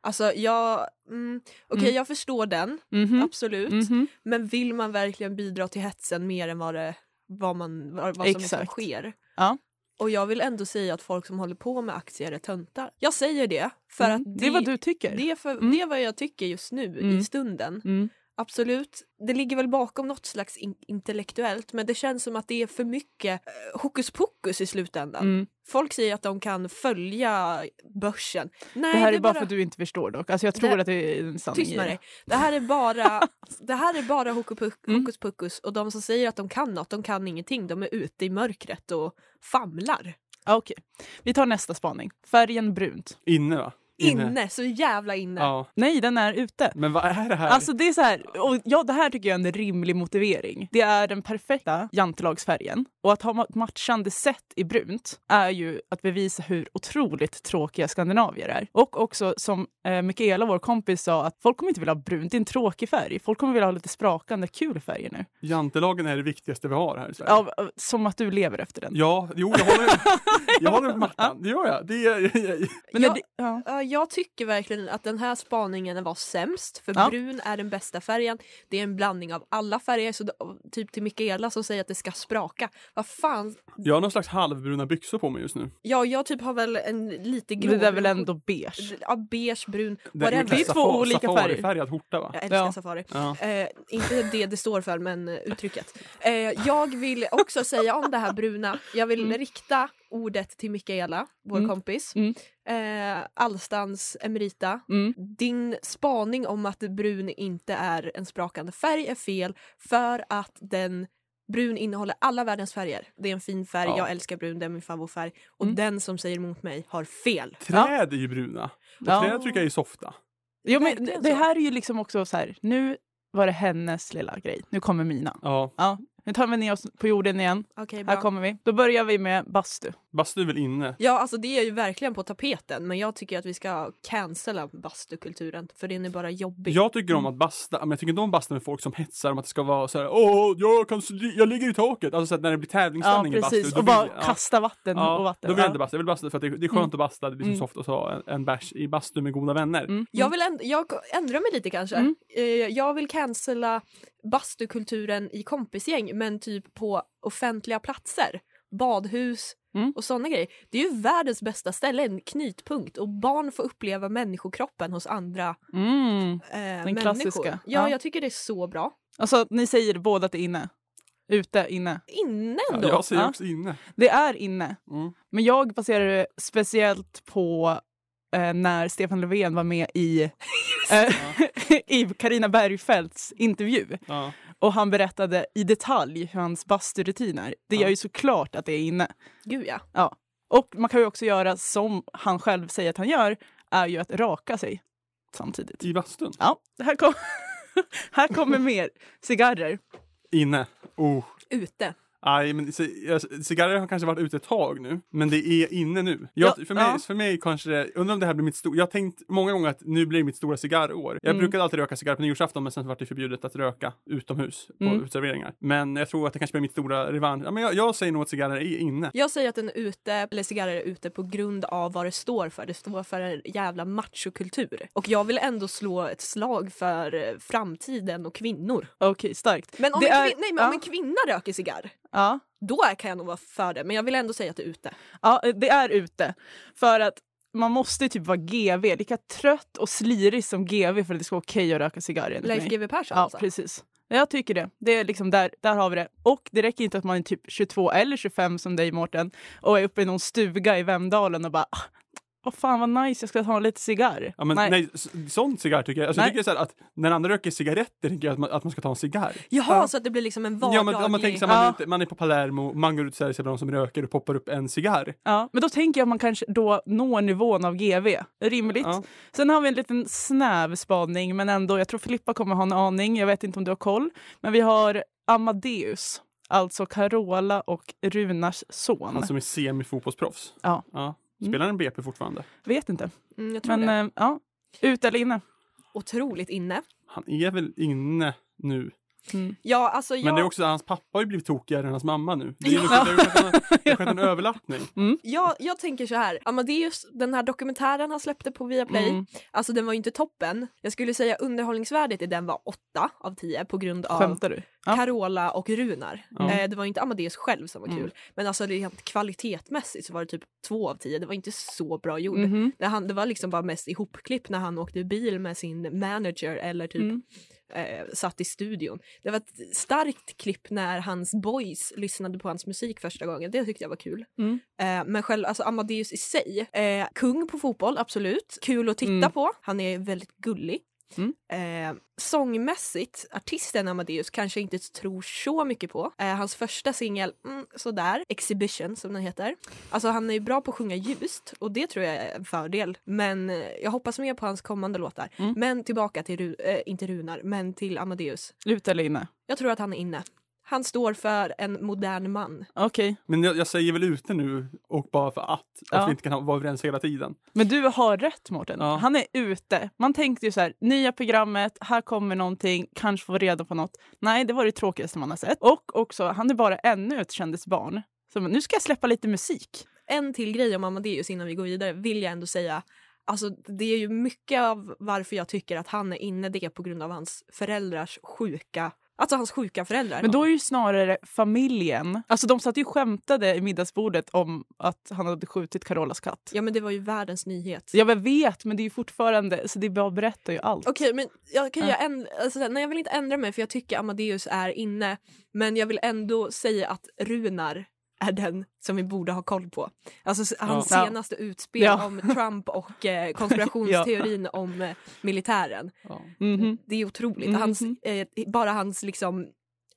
Alltså jag, mm, okej Mm. jag förstår den, Mhm. absolut. Mhm. Men vill man verkligen bidra till hetsen mer än vad, det, vad, man, vad, vad som liksom sker? Ja. Och jag vill ändå säga att folk som håller på med aktier är töntar. Jag säger det för Mm. att det är vad du tycker. det är, för, Mm. det är vad jag tycker just nu Mm. i stunden. Absolut, det ligger väl bakom något slags in- intellektuellt men det känns som att det är för mycket eh, hokus pokus i slutändan. Mm. Folk säger att de kan följa börsen. Nej, Det här är bara för att du inte förstår dock. Alltså jag tror Det- att det är en sanning Tyst i med det. dig. Det här är bara, det här är bara hokus pokus, Mm. hokus pokus och de som säger att de kan något, de kan ingenting. De är ute i mörkret och famlar. Ja, Okej, vi tar nästa spaning. Färgen brunt. Inne va? Inne, så jävla inne. Ja, Nej, den är ute. men vad är det här? Alltså det är så här, och ja, det här tycker jag är en rimlig motivering. Det är den perfekta jantelagsfärgen. Och att ha ma- matchande set i brunt är ju att bevisa hur otroligt tråkiga skandinavier är. Och också som eh, Mikaela, vår kompis, sa att folk kommer inte vilja ha brunt, det är en tråkig färg. Folk kommer vilja ha lite sprakande, kul färger nu. Jantelagen är det viktigaste vi har här i Sverige. Ja, som att du lever efter den. Ja, jo, jag håller, jag håller med Martin. Det gör jag. Det är, Men Ja. det, ja. Ja, jag tycker verkligen att den här spaningen var sämst för Ja. brun är den bästa färgen. Det är en blandning av alla färger, så typ till Mikaela som säger att det ska spraka. Vad fan? jag har någon slags halvbruna byxor på mig just nu. Ja, jag typ har väl en lite grå... det är väl ändå beige. Ja, beige, brun, Det whatever. Det är två olika färger. safarifärgad skjorta va? Jag älskar Ja. safari. Ja. Eh, inte det det står för, men eh, uttrycket. Eh, jag vill också säga om det här bruna. Jag vill Mm. rikta ordet till Mikaela, vår Mm. kompis. Mm. Eh, Allstans emerita. Mm. Din spaning om att brun inte är en sprakande färg är fel för att den Brun innehåller alla världens färger. Det är en fin färg, Ja. jag älskar brun, det är min favoritfärg. Och Mm. den som säger emot mig har fel. Träd är ju bruna. Och Ja. träd tycker jag är softa. Jo, men det så. här är ju liksom också så här, nu var det hennes lilla grej. Nu kommer mina. Ja. Ja, nu tar vi ner oss på jorden igen. Okej, Här kommer vi. Då börjar vi med bastu. Bastu är väl inne? Ja, alltså det är ju verkligen på tapeten men jag tycker att vi ska cancella bastukulturen för den är bara jobbig. Jag tycker om att basta, men jag tycker inte om basta med folk som hetsar om att det ska vara så här, åh, jag, kan, jag ligger i taket. Alltså så att när det blir Ja, tävlingsställning i bastu. precis. då Och bara ja. kasta vatten Ja, och vatten. då vill jag Ja. inte basta. Jag vill basta för att det, det är skönt Mm. att basta. Det blir så Mm. soft att ha en, en bärs i bastu med goda vänner. Mm. Jag vill änd- jag ändrar mig lite kanske. Mm. Eh, jag vill cancella bastukulturen i kompisgäng men typ på offentliga platser. Badhus Mm. och sådana grejer. Det är ju världens bästa ställe, en knytpunkt och barn får uppleva människokroppen hos andra Mm. eh, människor. klassiska. Ja, Ja. jag tycker det är så bra. Alltså, ni säger båda att det är inne. Ute, inne. Inne Ja, ändå. jag säger Ja. också inne. Det är inne. Mm. Men jag baserar det speciellt på eh, när Stefan Löfven var med i, eh, i Bergfeldts intervju. Ja. Och han berättade i detalj hur hans basturutin är. Det Ja. gör ju såklart att det är inne. Gud ja. Och man kan ju också göra som han själv säger att han gör, är ju att raka sig samtidigt. I bastun. Ja, här, kom, här kommer mer cigarrer. Inne. Oh. Ute. Nej, men cigarrer har kanske varit ute ett tag nu, men det är inne nu. Jag, Ja, för, mig, ja. för mig kanske det, undrar om det här blir mitt stora, jag har tänkt många gånger att nu blir det mitt stora cigarrår. Jag Mm. brukade alltid röka cigarr på nyårsafton, men sen var det förbjudet att röka utomhus på Mm. uteserveringar. Men jag tror att det kanske blir mitt stora revansch. Ja, men jag, jag säger nog att cigarrer är inne. Jag säger att den är ute, eller cigarrer är ute på grund av vad det står för. Det står för en jävla machokultur. Och jag vill ändå slå ett slag för eh, framtiden och kvinnor. Okej, starkt. Men om, Det en, är- kvin- nej, men om ja. en kvinna röker cigarr, Ja. då kan jag nog vara för det. Men jag vill ändå säga att det är ute. Ja, det är ute. För att man måste typ vara GV, lika trött och slirig som GV för att det ska vara okej att röka cigarr. Leif. GW Persson Ja, alltså. precis. Jag tycker det. det är liksom där, där har vi det. Och det räcker inte att man är typ 22 eller 25 som dig Mårten och är uppe i någon stuga i Vemdalen och bara vad fan vad nice, jag ska ta lite cigarr. Ja, men nej. s- sån cigarr tycker jag. Alltså, jag Nej. tycker så här att när andra röker cigaretter tycker jag att man, att man ska ta en cigarr. Jaha, Ja. så att det blir liksom en Ja, vardaglig... men, ja, man tänker så här, man, Ja. är ute, man är på Palermo, man går ut och sig bland de som röker och poppar upp en cigarr. Ja, men då tänker jag att man kanske då når nivån av GV. Rimligt. Ja. Sen har vi en liten snäv spaning, men ändå, jag tror Filippa kommer ha en aning. Jag vet inte om du har koll. Men vi har Amadeus, alltså Carola och Runars son. Han som är semifotbollsproffs. Ja. ja. Spelar han BP fortfarande? Vet inte. Mm, jag tror Men det. eh, ja, ut eller inne. Otroligt inne. Han är väl inne nu. Mm. Ja, alltså jag... Men det är också hans pappa har ju blivit tokigare än hans mamma nu. Det, är ju Ja. liksom, det har ju skett en, överlappning. Jag, jag tänker så här, Amadeus, den här dokumentären han släppte på Viaplay, Mm. alltså den var ju inte toppen. Jag skulle säga underhållningsvärdet i den var 8 av 10 på grund av Skämtar du? Ja. Carola och Runar. Ja. Eh, det var inte Amadeus själv som var kul, Mm. men alltså rent kvalitetmässigt så var det typ 2 av 10. Det var inte så bra gjort. Mhm. Det, han, det var liksom bara mest ihopklipp när han åkte bil med sin manager eller typ Mm. Eh, satt i studion. Det var ett starkt klipp när hans boys lyssnade på hans musik första gången. Det tyckte jag var kul. Mm. Eh, men själv, alltså Amadeus i sig, eh, kung på fotboll, absolut. Kul att titta Mm. på. Han är väldigt gullig. Mm. Eh, sångmässigt, artisten Amadeus kanske inte tror så mycket på. Eh, hans första singel, mm, sådär, Exhibition som den heter. Alltså han är ju bra på att sjunga ljust och det tror jag är en fördel. Men eh, jag hoppas mer på hans kommande låtar. Mm. Men tillbaka till, eh, inte Runar, men till Amadeus. Ut eller inne? Jag tror att han är inne. Han står för en modern man. Okej. Men jag, jag säger väl ute nu och bara för att. Att Ja. vi inte kan ha- vara överens hela tiden. Men du har rätt Mårten. Ja. Han är ute. Man tänkte ju så här, nya programmet, här kommer någonting, kanske få reda på något. Nej, det var det tråkigaste man har sett. Och också, han är bara ännu ett kändisbarn. Så nu ska jag släppa lite musik. En till grej om Amadeus innan vi går vidare vill jag ändå säga. Alltså det är ju mycket av varför jag tycker att han är inne det på grund av hans föräldrars sjuka, alltså hans sjuka föräldrar. Men då är ju snarare familjen. Alltså de satt ju skämtade i middagsbordet om att han hade skjutit Carolas katt. Ja men det var ju världens nyhet. Jag vet, men det är ju fortfarande, så det bara berättar ju allt. Okej men jag kan ju ändra, alltså, nej jag vill inte ändra mig för jag tycker Amadeus är inne. Men jag vill ändå säga att Runar är den som vi borde ha koll på. Alltså hans Ja. senaste utspel Ja. om Trump och eh, konspirationsteorin om eh, militären. Ja. Mhm. Det är otroligt. Mhm. Hans, eh, bara hans liksom,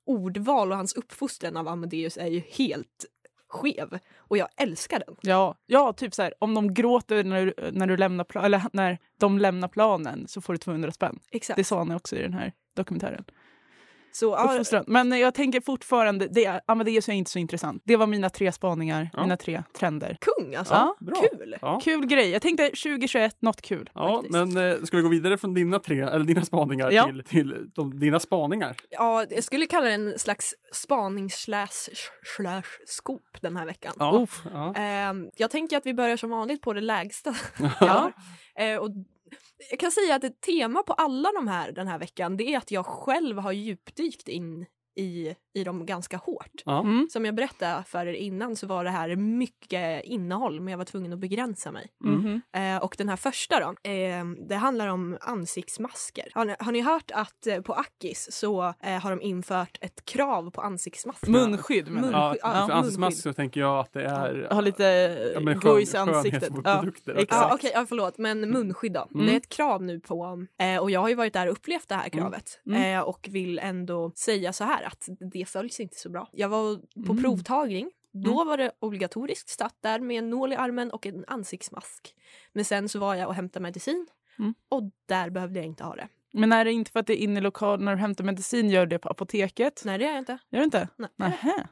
ordval och hans uppfostran av Amadeus är ju helt skev. Och jag älskar den. Ja, ja, typ så här, om de gråter när du, när du lämnar eller när de lämnar planen så får du 200 spänn. Exakt. Det sa han också i den här dokumentären. Så, ja. Men jag tänker fortfarande, det är, Amadeus är inte så intressant. Det var mina tre spaningar, Ja. mina tre trender. kung alltså. Ja, bra. Kul! Ja. Kul grej. Jag tänkte 2021, något kul. Ja, faktiskt. men eh, ska vi gå vidare från dina tre, eller dina spaningar Ja. till, till de, dina spaningar? Ja, jag skulle kalla det en slags spanings slash slash scoop den här veckan. Ja. Uff. ja. Ehm, jag tänker att vi börjar som vanligt på det lägsta. Ja. Eh, och jag kan säga att ett tema på alla de här den här veckan det är att jag själv har djupdykt in i, i dem ganska hårt. Ja. Mm. Som jag berättade för er innan så var det här mycket innehåll men jag var tvungen att begränsa mig. Mhm. Eh, och den här första då, eh, det handlar om ansiktsmasker. Har ni, har ni hört att eh, på Akis så eh, har de infört ett krav på ansiktsmasker? Munskydd menar du? Mun- Ja, Ja, för ansiktsmask munskydd. så tänker jag att det är har lite Ja, men skön- gojs i ansiktet. Ja, exakt. Ja, okej, ja, förlåt, men munskydd då. Mm. Det är ett krav nu på, eh, och jag har ju varit där och upplevt det här kravet Mm. eh, och vill ändå säga så här att det följs inte så bra. Jag var på Mm. provtagning, då var det obligatoriskt, satt där med en nål i armen och en ansiktsmask. Men sen så var jag och hämtade medicin Mm. och där behövde jag inte ha det. Men är det inte för att det är inne i lokal när du hämtar medicin, gör du det på apoteket? Nej det är jag inte. Gör du inte? Nej. Nähä.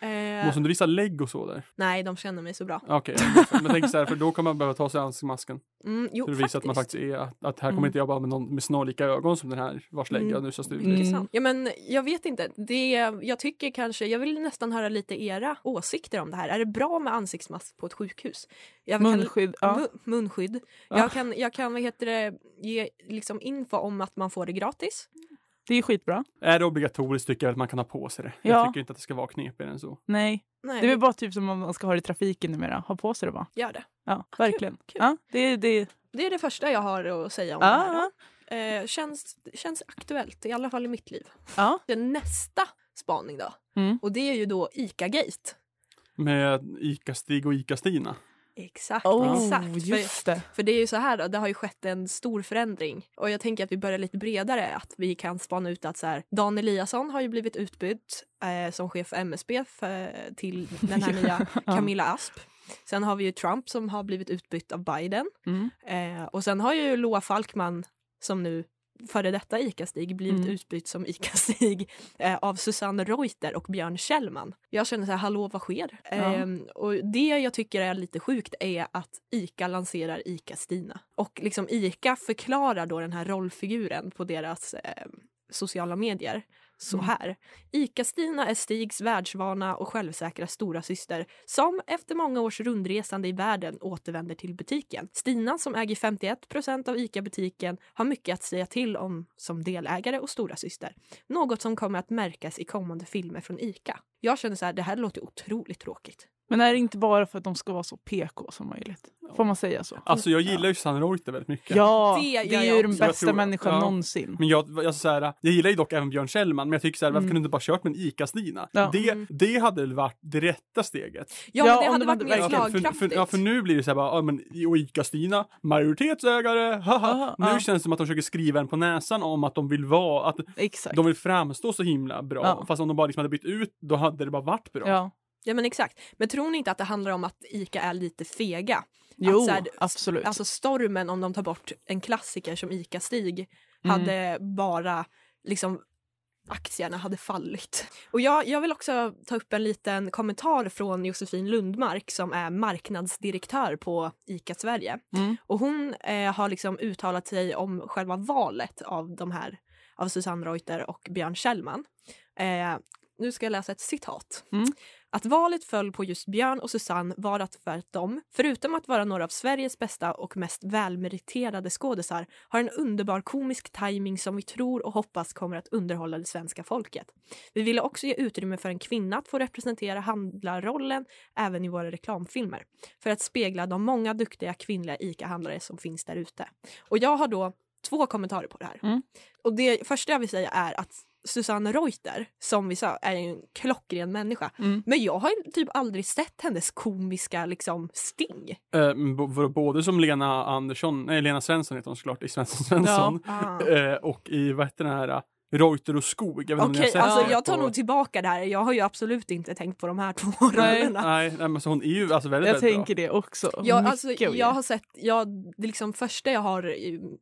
Eh, Måste du visa lägg och så där? Nej, de känner mig så bra. Okej, men jag tänker så här, för då kommer man behöva ta sig ansiktsmasken. Mm, jo, För att visa att man faktiskt är, att, att här kommer Mm. inte jag bara med någon med snarlika ögon som den här vars lägg Mm. jag nyss har stulit. Mm. Ja, men jag vet inte. Det, jag tycker kanske, jag vill nästan höra lite era åsikter om det här. Är det bra med ansiktsmask på ett sjukhus? Jag kan- Munskydd. Ja. Mu- munskydd. Ja. Jag kan, jag kan vad heter det, ge liksom info om att man får det gratis. Det är skitbra. Är det obligatoriskt tycker jag att man kan ha på sig det. Ja. Jag tycker inte att det ska vara knepigare än så. Nej, Nej, det är väl bara typ som om man ska ha det i trafiken numera. Ha på sig det bara. gör det. Ja, verkligen. kul. Ja, det, det, Det är det första jag har att säga om det här. Då. Eh, känns, känns aktuellt, i alla fall i mitt liv. ja. Det nästa spaning då. Mm. Och det är ju då ICA-gate. Med ICA-Stig och ICA-Stina. Exakt, Oh, exakt. För, just det. för det är ju så här då, det har ju skett en stor förändring. Och jag tänker att vi börjar lite bredare, att vi kan spana ut att så här, Dan Eliasson har ju blivit utbytt eh, som chef för MSB för, till den här nya Camilla Asp. Sen har vi ju Trump som har blivit utbytt av Biden. Mm. Eh, och sen har ju Loa Falkman som nu före detta ICA-Stig blivit Mm. utbytt som ICA-Stig eh, av Susanne Reuter och Björn Kjellman. Jag känner så här, hallå vad sker? Ja. Ehm, och det jag tycker är lite sjukt är att ICA lanserar ICA-Stina. Och liksom ICA förklarar då den här rollfiguren på deras eh, sociala medier så Mm. här. ICA-Stina är Stigs världsvana och självsäkra stora syster som efter många års rundresande i världen återvänder till butiken. Stina som äger 51% av ICA-butiken har mycket att säga till om som delägare och stora syster. Något som kommer att märkas i kommande filmer från ICA. Jag känner så här, det här låter otroligt tråkigt. Men är det inte bara för att de ska vara så PK som möjligt? Får man säga så? Alltså jag gillar ju Susanne Reuter väldigt mycket. Ja, Det det, är jag ju den också. Bästa tror- människan ja. någonsin. Men jag, jag, så här, jag gillar ju dock även Björn Kjellman, men jag tycker så här, varför Mm. kunde du inte bara kört med en ICA-Stina? Ja. Det, Mm. det hade väl varit det rätta steget. Ja, Ja, men det hade de varit mer verkligen- för, slagkraftigt. för, ja, för nu blir det så här bara, ja men och ICA-Stina, majoritetsägare, haha. Aha, nu ja. känns det som att de försöker skriva en på näsan om att de vill vara, att Exakt. de vill framstå så himla bra. Ja. Fast om de bara liksom hade bytt ut, då hade det bara varit bra. Ja. Men exakt. Men tror ni inte att det handlar om att ICA är lite fega? Jo, här, absolut. Alltså stormen om de tar bort en klassiker som ICA-Stig Mm. hade bara liksom aktierna hade fallit. Och jag, jag vill också ta upp en liten kommentar från Josefin Lundmark som är marknadsdirektör på ICA Sverige. Mm. Och hon eh, har liksom uttalat sig om själva valet av de här av Susanne Reuter och Björn Kjellman. Eh, nu ska jag läsa ett citat. Mm. Att valet föll på just Björn och Susanne var att för att de, förutom att vara några av Sveriges bästa och mest välmeriterade skådisar, har en underbar komisk timing som vi tror och hoppas kommer att underhålla det svenska folket. Vi ville också ge utrymme för en kvinna att få representera handlarrollen även i våra reklamfilmer, för att spegla de många duktiga kvinnliga ICA-handlare som finns där ute. Och jag har då två kommentarer på det här. Mm. Och det första jag vill säga är att Susanne Reuter, som vi sa, är en klockren människa. Mm. Men jag har typ aldrig sett hennes komiska liksom sting. Eh, både som Lena Andersson, nej Lena Svensson heter hon såklart, i Svensson Svensson. Ah. Eh, och i vad heter den här, Reuter och Skog. Jag vet Okej, sett alltså det jag tar på- nog tillbaka det här. Jag har ju absolut inte tänkt på de här två Nej. rollerna. Nej, nej, men så hon är ju alltså väldigt, Jag väldigt tänker det också. Jag, Mycket alltså, jag har sett, jag, det liksom första jag har,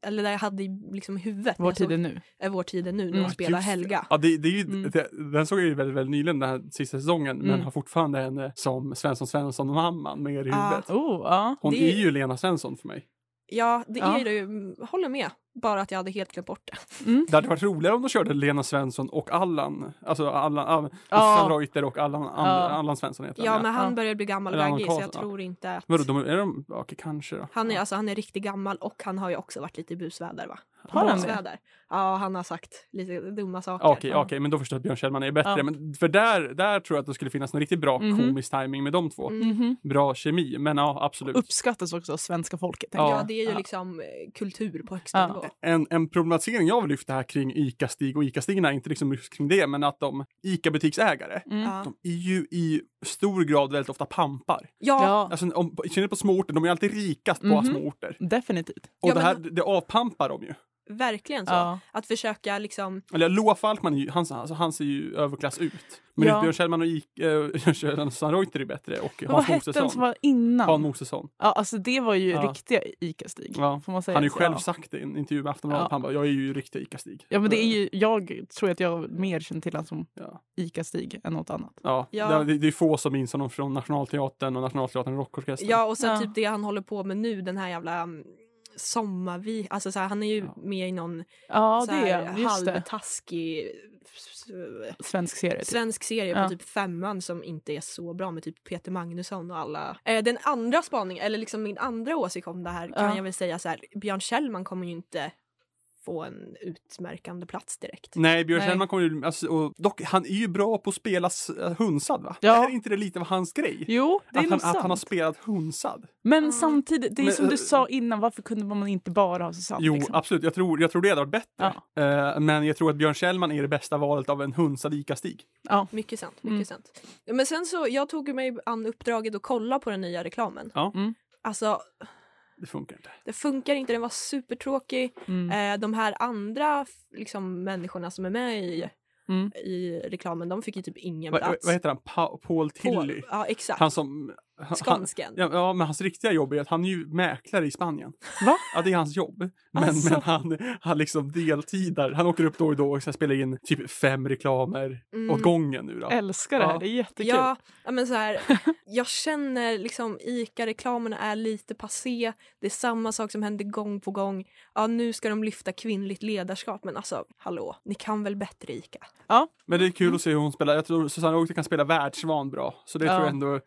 eller det jag hade i liksom huvudet Vår jag tid är nu. är Vår tid är nu, när Mm. hon spelar Just det. Helga. Ja, det, det är ju, Mm. det, den såg jag ju väldigt, väldigt nyligen den här sista säsongen, men Mm. har fortfarande henne som Svensson Svensson och mamman med i Ja. huvudet. Oh, ja. Hon Det- är ju Lena Svensson för mig. Ja, det Ja. är det ju. Håller med. Bara att jag hade helt glömt bort det. Mm. Det hade varit roligare om de körde Lena Svensson och Allan, alltså Allan, äh, Ja. Reuter och Allan, Ja. Allan Svensson heter Ja, han. men han Ja. börjar bli gammal och Allan gaggig så jag ja. tror inte att... Vadå, de, är de, ja, okej, kanske då. Han är, ja. alltså, han är riktigt gammal och han har ju också varit lite i busväder va? Har han det? Ja, han har sagt lite dumma saker. Okej, Ja. okej, men då förstår jag att Björn Kjellman är bättre. Ja. Men för där, där tror jag att det skulle finnas en riktigt bra Mhm. komisk timing med de två. Mm. Mhm. Bra kemi, men ja, absolut. Uppskattas också av svenska folket. Ja, jag. det är ju Ja. liksom eh, kultur på högsta Ja. nivå. En, en problematisering jag vill lyfta här kring ICA-Stig och ICA-Stigna, inte liksom just kring det, men att de ICA-butiksägare, Mm. De är ju i stor grad väldigt ofta pampar. Ja, Alltså, om, I synnerhet på små orter, de är alltid rikast på Mhm. små orter. definitivt. Och Ja, det men- här, det avpampar de ju. Verkligen så. Ja. Att försöka liksom, Eller Loa Falkman, han, alltså, han ser ju överklass ut. Men Ja. Björn Kjellman och äh, Kjell Sandreuter är bättre och Men vad Hans hette den som Mosesson. var innan? Han Mosesson. Ja, alltså det var ju Ja. riktiga ICA-Stig. Ja. Får man säga. Han har ju själv ja. sagt det i en intervju med Aftonbladet. Ja. Han bara, jag är ju riktig ICA-Stig. Ja men det är ju, jag tror att jag mer känner till honom som Ja. ICA-Stig än något annat. Ja, Ja. Det, det är få som minns honom från Nationalteatern och Nationalteatern Rockorkestern. ja och sen Ja. typ det han håller på med nu, den här jävla um, sommarvi, alltså så här, han är ju Ja. med i någon Ja så här, det. halvtaskig s- Svensk serie. Typ. svensk serie på Ja. typ femman som inte är så bra med typ Peter Magnusson och alla. Eh, den andra spaningen, eller liksom min andra åsikt om det här kan Ja. jag väl säga så här, Björn Kjellman kommer ju inte få en utmärkande plats direkt. Nej, Björn. Kjellman kommer ju, alltså, och, dock, han är ju bra på att spela äh, hunsad va? Ja. Är inte det lite av hans grej? Jo, det är att, han, att han har sant. spelat hunsad. Men Ja. samtidigt, det är Men, som eh, du sa innan, varför kunde man inte bara ha Susanne? Jo, liksom? absolut. Jag tror, jag tror det hade varit bättre. Eh, men jag tror att Björn Kjellman är det bästa valet av en hunsad ICA-Stig. Ja. Mycket sant. Mm. Mycket sant. Men sen så, jag tog mig an uppdraget att kolla på den nya reklamen. Ja. Mm. Alltså, Det funkar inte. det funkar inte, den var supertråkig. Mm. Eh, de här andra liksom, människorna som är med i, Mm. i reklamen, de fick ju typ ingen Va, plats. vad heter han? Pa, Paul Tilly? På, ja, exakt. Han som... Han, Skånsken. ja, ja, men hans riktiga jobb är att han är ju mäklare i Spanien. Va? Ja, det är hans jobb. Men, Alltså. men han, han liksom deltidar. Han åker upp då och då och så spelar in typ fem reklamer Mm. åt gången nu då. Älskar det här, Ja. det är jättekul. Ja, ja, men så här, jag känner liksom ICA-reklamerna är lite passé. Det är samma sak som händer gång på gång. Ja, nu ska de lyfta kvinnligt ledarskap, men alltså hallå, ni kan väl bättre ICA? Men det är kul att se hur hon spelar. Jag tror Susanne Reuter kan spela världsvan bra. Så det Ja. tror jag ändå.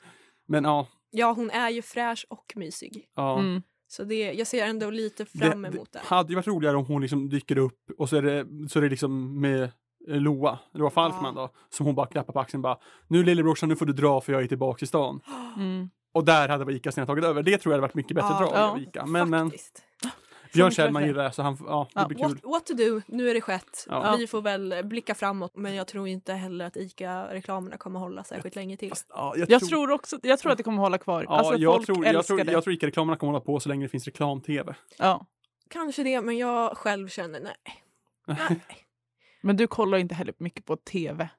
Men ja. Ja, hon är ju fräsch och mysig. ja. Mm. Så det, jag ser ändå lite fram emot det. det hade ju varit roligare om hon liksom dyker upp och så är det, så är det liksom med eh, Loa, Loa Falkman då, som hon bara klappar på axeln bara Nu lillebrorsan, nu får du dra för jag är tillbaka i stan. Mm. Och där hade Ica sen tagit över. Det tror jag hade varit mycket bättre Ja. drag Ja. av Ica. Men, men Faktiskt. Björn Kjellman gillar det så han, ja, det Ja. blir kul. What, what to do, nu är det skett. Ja. Vi får väl blicka framåt, men jag tror inte heller att ICA-reklamerna kommer hålla särskilt länge till. Fast, ja, jag, Jag tror också, jag tror att det kommer hålla kvar. ja, alltså, jag, folk tror, jag, älskar tror, det. jag tror Ica-reklamerna kommer hålla på så länge det finns reklam-tv. Ja. Kanske det, men jag själv känner nej. nej. Men du kollar inte heller mycket på tv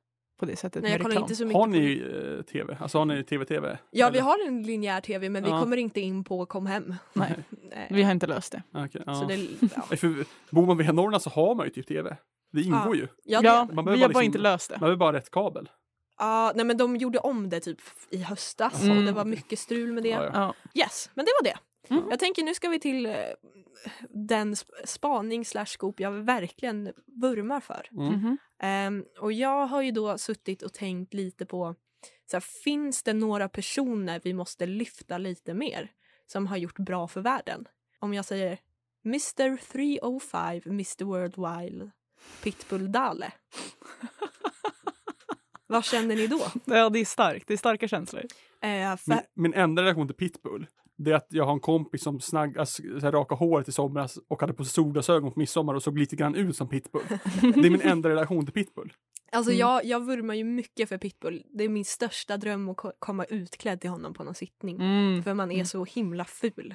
på det sättet Nej, jag kollar inte så mycket Har ni eh, tv? Alltså har ni tv-tv? Ja, vi Eller? har en linjär tv, men vi Ja. kommer inte in på Kom hem. Nej, Nej. vi har inte löst det. Okej, ja. Så det, ja. För, bor man vid Norrland så har man ju typ tv. Det ingår Ja. ju. Ja, det, Ja, ja. vi man har behöver bara bara inte liksom- löst det. Man behöver bara rätt kabel. nej, men de gjorde om det typ i höstas Mm. och det var mycket strul med det. Ja, ja. Ja. Yes, men det var det. Mm. Jag tänker nu ska vi till eh, den sp- spaning slash scoop jag verkligen vurmar för. Mm. Ehm, och jag har ju då suttit och tänkt lite på så här, finns det några personer vi måste lyfta lite mer som har gjort bra för världen? Om jag säger Mr 305 Mr Worldwide Pitbull Dale. Vad känner ni då? ja, det är starkt. Det är starka känslor. Eh, för, Min, min enda relation till pitbull, det är att jag har en kompis som snagg, alltså, raka håret i somras och hade på sig solglasögon på midsommar och såg lite grann ut som pitbull. Det är min enda relation till pitbull. alltså Mm. jag, jag vurmar ju mycket för Pitbull. Det är min största dröm att ko- komma utklädd till honom på någon sittning. Mm. För man är Mm. så himla ful.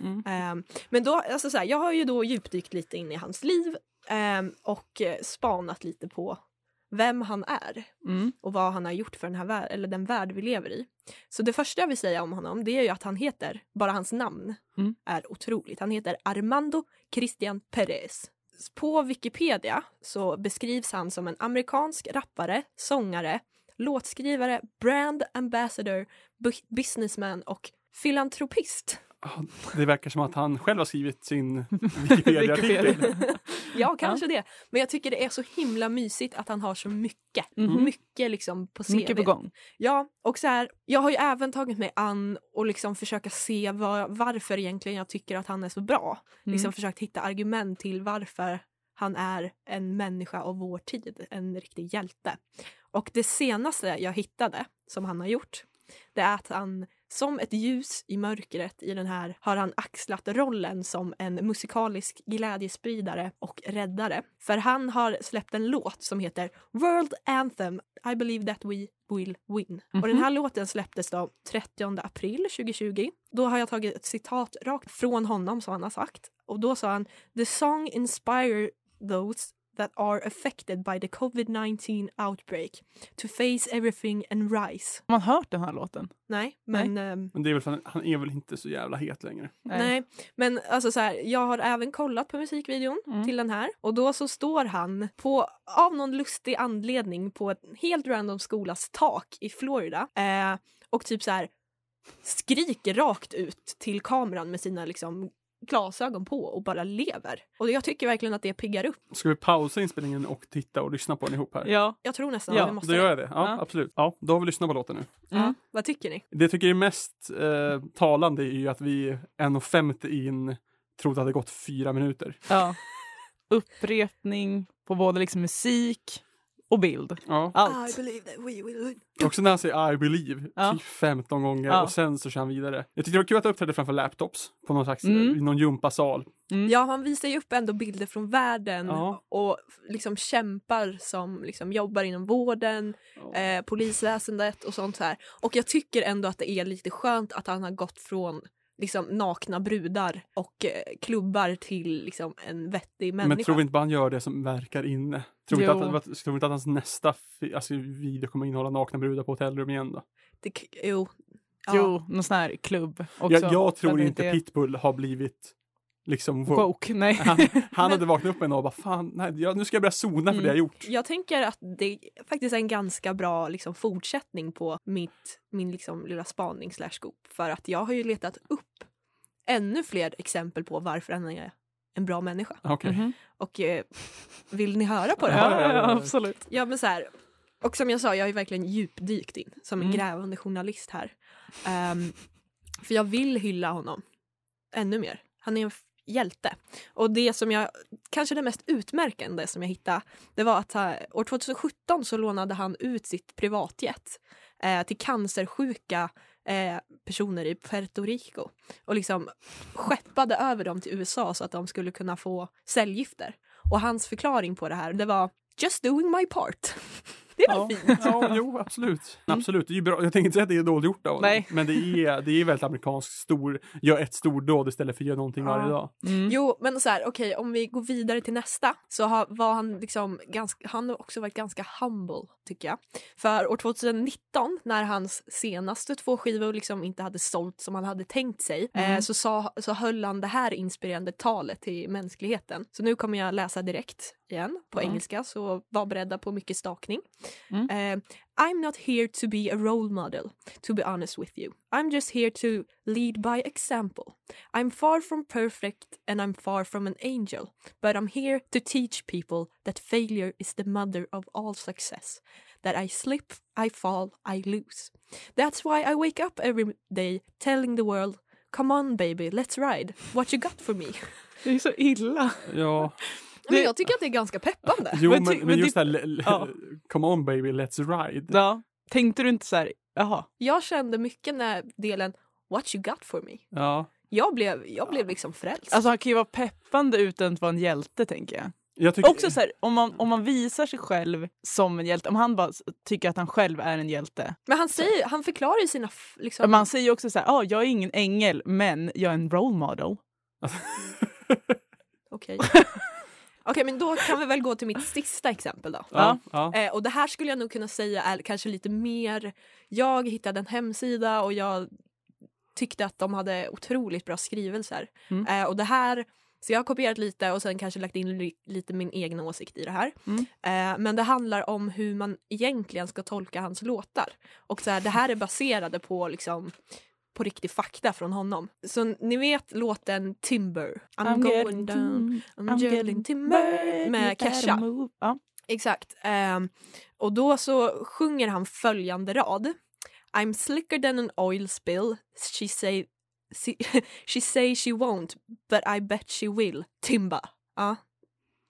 Mm. Ehm, men då, alltså så här, jag har ju då djupdykt lite in i hans liv ehm, och eh, spanat lite på vem han är Mm. och vad han har gjort för den här värld, eller den värld vi lever i. Så det första jag vill säga om honom det är ju att han heter, bara hans namn Mm. är otroligt. Han heter Armando Christian Perez. På Wikipedia så beskrivs han som en amerikansk rappare, sångare, låtskrivare, brand ambassador, bu- businessman och filantropist. Det verkar som att han själv har skrivit sin Wikipedia-artikel. Wikipedia. Ja, kanske det. Men jag tycker det är så himla mysigt att han har så mycket. Mhm. Mycket liksom på CV. Mycket på gång. Ja, och så här, jag har ju även tagit mig an och liksom försöka se vad, varför egentligen jag tycker att han är så bra. Mm. Liksom försökt hitta argument till varför han är en människa av vår tid, en riktig hjälte. Och det senaste jag hittade som han har gjort, det är att han som ett ljus i mörkret i den här har han axlat rollen som en musikalisk glädjespridare och räddare. För han har släppt en låt som heter World Anthem I believe that we will win. Och den här låten släpptes då 30 april 2020. Då har jag tagit ett citat rakt från honom som han har sagt. Och då sa han The song inspire those that are affected by the COVID-19 outbreak to face everything and rise. Har man hört den här låten? Nej, men ehm, Men det är väl för han, han är väl inte så jävla het längre. Nej. men alltså så här, jag har även kollat på musikvideon Mm. till den här och då så står han på, av någon lustig anledning på ett helt random skolas tak i Florida eh, och typ så här skriker rakt ut till kameran med sina liksom glasögon på och bara lever. Och jag tycker verkligen att det piggar upp. Ska vi pausa inspelningen och titta och lyssna på den ihop här? Ja. Jag tror nästan Ja, att vi måste Då gör jag det. Ja, Ja. absolut. Ja, då har vi lyssnat på låten nu. Mm. Vad tycker ni? Det jag tycker är mest eh, talande är ju att vi 1.50 in trodde att det gått fyra minuter. ja. Upprepning på både liksom musik och bild. Ja. Allt. believe that we will win. Också när han säger I believe Ja. typ 15 gånger Ja. och sen så kör han vidare. Jag tyckte det var kul att han uppträdde framför laptops på någon slags, Mm. i någon gympasal. Mm. Ja, han visar ju upp ändå bilder från världen Ja. och liksom kämpar som liksom jobbar inom vården, eh, polisväsendet och sånt här. Och jag tycker ändå att det är lite skönt att han har gått från liksom nakna brudar och eh, klubbar till liksom en vettig människa. Men tror vi inte bara han gör det som verkar inne? Tror vi inte att, tror inte att hans nästa alltså, video kommer innehålla nakna brudar på hotellrum igen då? Det, jo. Ja. Jo, någon sån här klubb också. Jag, jag tror inte det Pitbull har blivit liksom woke. Woke, nej. Han, han hade vaknat upp en dag och bara fan, nej, jag, nu ska jag börja zona för det jag Mm. gjort. Jag tänker att det faktiskt är en ganska bra liksom, fortsättning på mitt, min liksom, lilla spaning slash. För att jag har ju letat upp ännu fler exempel på varför han är en bra människa. Okej. Mhm. Och eh, vill ni höra på det? Ja, ja, ja, absolut. Ja men så här, och som jag sa, jag har ju verkligen djupdykt in som en Mm. grävande journalist här. Ehm, för jag vill hylla honom ännu mer. Han är en hjälte. Och det som jag, kanske det mest utmärkande som jag hittade, det var att år 2017 så lånade han ut sitt privatjet eh, till cancersjuka eh, personer i Puerto Rico och liksom skeppade över dem till USA så att de skulle kunna få cellgifter. Och hans förklaring på det här, det var just doing my part. Det är väl Ja. fint? Ja, jo, absolut. Absolut, det är ju bra. Jag tänker inte säga att det är dåligt gjort av. Nej. Men det är, det är väldigt amerikanskt stor, gör ett stordåd istället för att göra någonting Ja. varje dag. Mm. Jo, men så här, okej, om vi går vidare till nästa så har, var han liksom ganska, han har också varit ganska humble tycker jag. För år 2019 när hans senaste två skivor liksom inte hade sålt som han hade tänkt sig Mm. eh, så, sa, så höll han det här inspirerande talet till mänskligheten. Så nu kommer jag läsa direkt igen på Mm. engelska så var beredda på mycket stakning. Mm. I'm not here to be a role model, to be honest with you. I'm just here to lead by example. I'm far from perfect and I'm far from an angel, but I'm here to teach people that failure is the mother of all success. That I slip, I fall, I lose. That's why I wake up every day telling the world, come on baby, let's ride. What you got for me? Det är så illa. Ja, Men jag tycker att det är ganska peppande. jo Men men, men, just det- det här, ja. come on baby, let's ride. Ja. Tänkte du inte så här, jaha, Jag kände mycket när delen What you got for me. Ja. Jag blev, jag blev liksom frälst. alltså han kan ju vara peppande utan att vara en hjälte tänker jag. Jag tycker, Också så här, om man, om man visar sig själv som en hjälte, om han bara tycker att han själv är en hjälte. Men han säger, han förklarar ju sina... Liksom, Man säger ju också så här, ah, jag är ingen ängel men jag är en role model. Okej. Okej, men då kan vi väl gå till mitt sista exempel då. ja, ja. Eh, och det här skulle jag nog kunna säga är kanske lite mer... Jag hittade en hemsida och jag tyckte att de hade otroligt bra skrivelser. Mm. Eh, och det här... Så jag har kopierat lite och sen kanske lagt in li- lite min egen åsikt i det här. Mm. Eh, men det handlar om hur man egentligen ska tolka hans låtar. Och så här, det här är baserade på liksom på riktig fakta från honom. Så ni vet låten Timber? I'm, going down, I'm, getting timber med Kesha. Ja. Exakt. Ehm, och då så sjunger han följande rad. I'm slicker than an oil spill. She say, she, she say she won't, but I bet she will. Timba. Ja,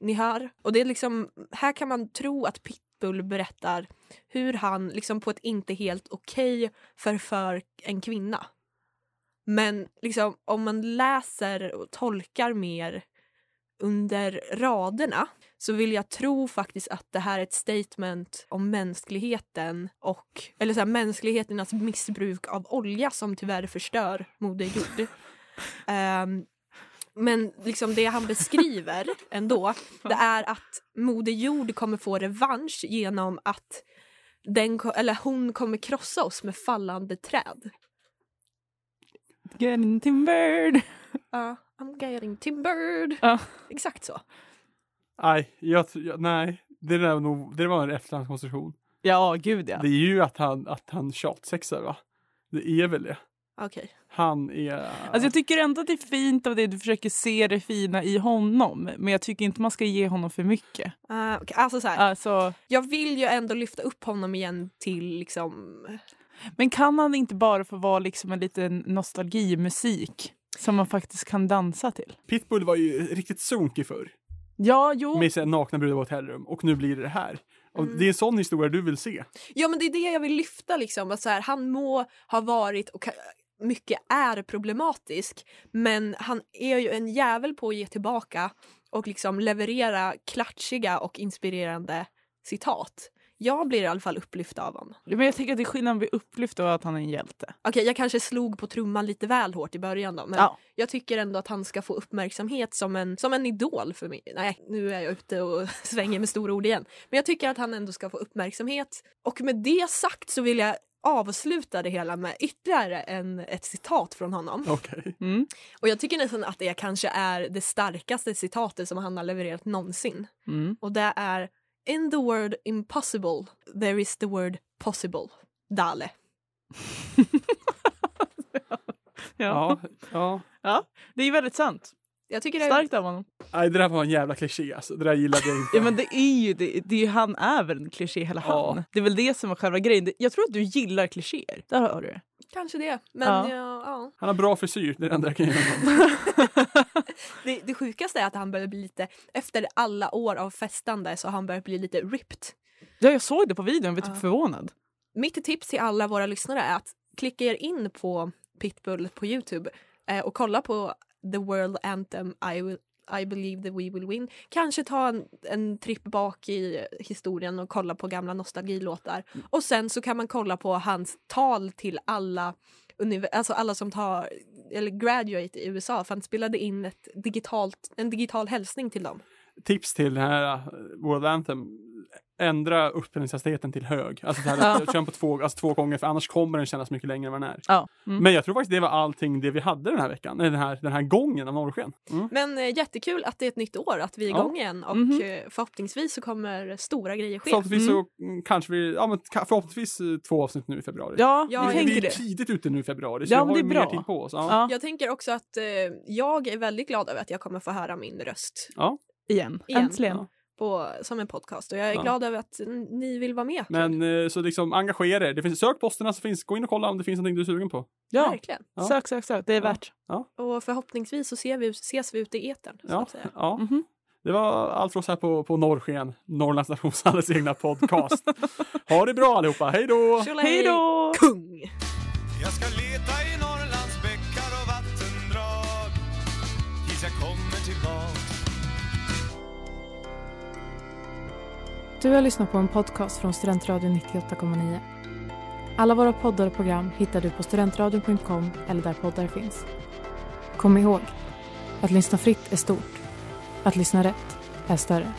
ni hör. Och det är liksom, här kan man tro att Pit, Pitbull berättar hur han liksom på ett inte helt okej förför en kvinna. Men liksom om man läser och tolkar mer under raderna så vill jag tro faktiskt att det här är ett statement om mänskligheten och eller så här, mänsklighetens missbruk av olja som tyvärr förstör Moder Jord. Ehm, men liksom det han beskriver ändå det är att Moder Jord kommer få revansch genom att den, eller hon kommer krossa oss med fallande träd. Getting timbered. Ja, I'm getting timbered. Ja. Exakt så. Nej, jag, jag, nej. Det, där var nog, det var en efterhandskonstruktion. Ja, gud ja. Det är ju att han, att han tjatsexar va? Det är väl det. Okej. Han är... Alltså jag tycker ändå att det är fint av dig, du försöker se det fina i honom. Men jag tycker inte man ska ge honom för mycket. Uh, okej, Alltså så här, Alltså, jag vill ju ändå lyfta upp honom igen till liksom... men kan han inte bara få vara liksom en liten nostalgimusik som man faktiskt kan dansa till? Pitbull var ju riktigt sunkig förr. Ja, jo. Med sina nakna brudar på hotellrum. Och nu blir det det här. Och Mm. Det är en sån historia du vill se. Ja men det är det jag vill lyfta liksom. Att så här, han må ha varit och mycket är problematisk men han är ju en jävel på att ge tillbaka och liksom leverera klatschiga och inspirerande citat. Jag blir i alla fall upplyft av honom. Men jag tänker att det är skillnad att bli upplyft och att han är en hjälte. Okej, jag kanske slog på trumman lite väl hårt i början då, men Ja. jag tycker ändå att han ska få uppmärksamhet som en, som en idol för mig. Nej, nu är jag ute och svänger med stora ord igen. Men jag tycker att han ändå ska få uppmärksamhet. Och med det sagt så vill jag avsluta det hela med ytterligare en, ett citat från honom. Okej. Mm. Och jag tycker nästan att det kanske är det starkaste citatet som han har levererat någonsin. Mm. Och det är In the word impossible there is the word possible. Dale. Ja. Ja. ja. Det är väldigt sant. Jag tycker det är Starkt av honom. Nej, det där var en jävla kliché alltså. Det där gillade jag inte. Ja, men det är ju det, det är, ju- han är väl en kliché hela Ja. han. Det är väl det som är själva grejen. Jag tror att du gillar klichéer. Där har du det. Kanske det. Men Ja. ja. Ja, Han har bra frisyr, det är det enda jag kan ge honom. Det, det sjukaste är att han börjar bli lite, efter alla år av festande så har han börjat bli lite ripped. Ja, jag såg det på videon, jag var typ Ja. förvånad. Mitt tips till alla våra lyssnare är att klicka er in på Pitbull på Youtube eh, och kolla på The World Anthem I, will, I believe that we will win. Kanske ta en, en tripp bak i historien och kolla på gamla nostalgilåtar. Och sen så kan man kolla på hans tal till alla, alltså alla som tar eller graduate i USA för han spelade in ett digitalt, en digital hälsning till dem. Tips till den här uh, World Anthem. Ändra uppspelningshastigheten till hög. Alltså så här, Ja. kör på två, alltså två gånger för annars kommer den kännas mycket längre än vad den är. Ja. Mm. Men jag tror faktiskt det var allting det vi hade den här veckan. Den här, den här gången av norrsken. Mm. Men eh, jättekul att det är ett nytt år, att vi är Ja. igång igen och Mhm. eh, förhoppningsvis så kommer stora grejer ske. Förhoppningsvis Mm. så mm, kanske vi, ja men förhoppningsvis eh, två avsnitt nu i februari. Ja, Ja, jag vi, tänker vi är det. tidigt ute nu i februari så Ja, men har det ju är mer bra. tid på oss. Ja. Ja, Jag tänker också att eh, jag är väldigt glad över att jag kommer få höra min röst igen. Igen. Äntligen. Ja. på, som en podcast och jag är Ja. glad över att ni vill vara med. Men eh, så liksom engagera er. Det finns, sök posterna så finns, gå in och kolla om det finns någonting du är sugen på. Ja, Verkligen. Ja. sök, sök, sök. Det är Ja. värt. Och förhoppningsvis så ser vi, ses vi ute i etern. Så Ja. att säga. ja. Mhm. Det var allt för oss här på, på Norrsken, Norrlands Nationshalles egna podcast. ha det bra allihopa, hej då! Hej då! Kung! Du har lyssnat på en podcast från Studentradion 98,9. Alla våra poddar och program hittar du på studentradion.com eller där poddar finns. Kom ihåg, att lyssna fritt är stort. Att lyssna rätt är större.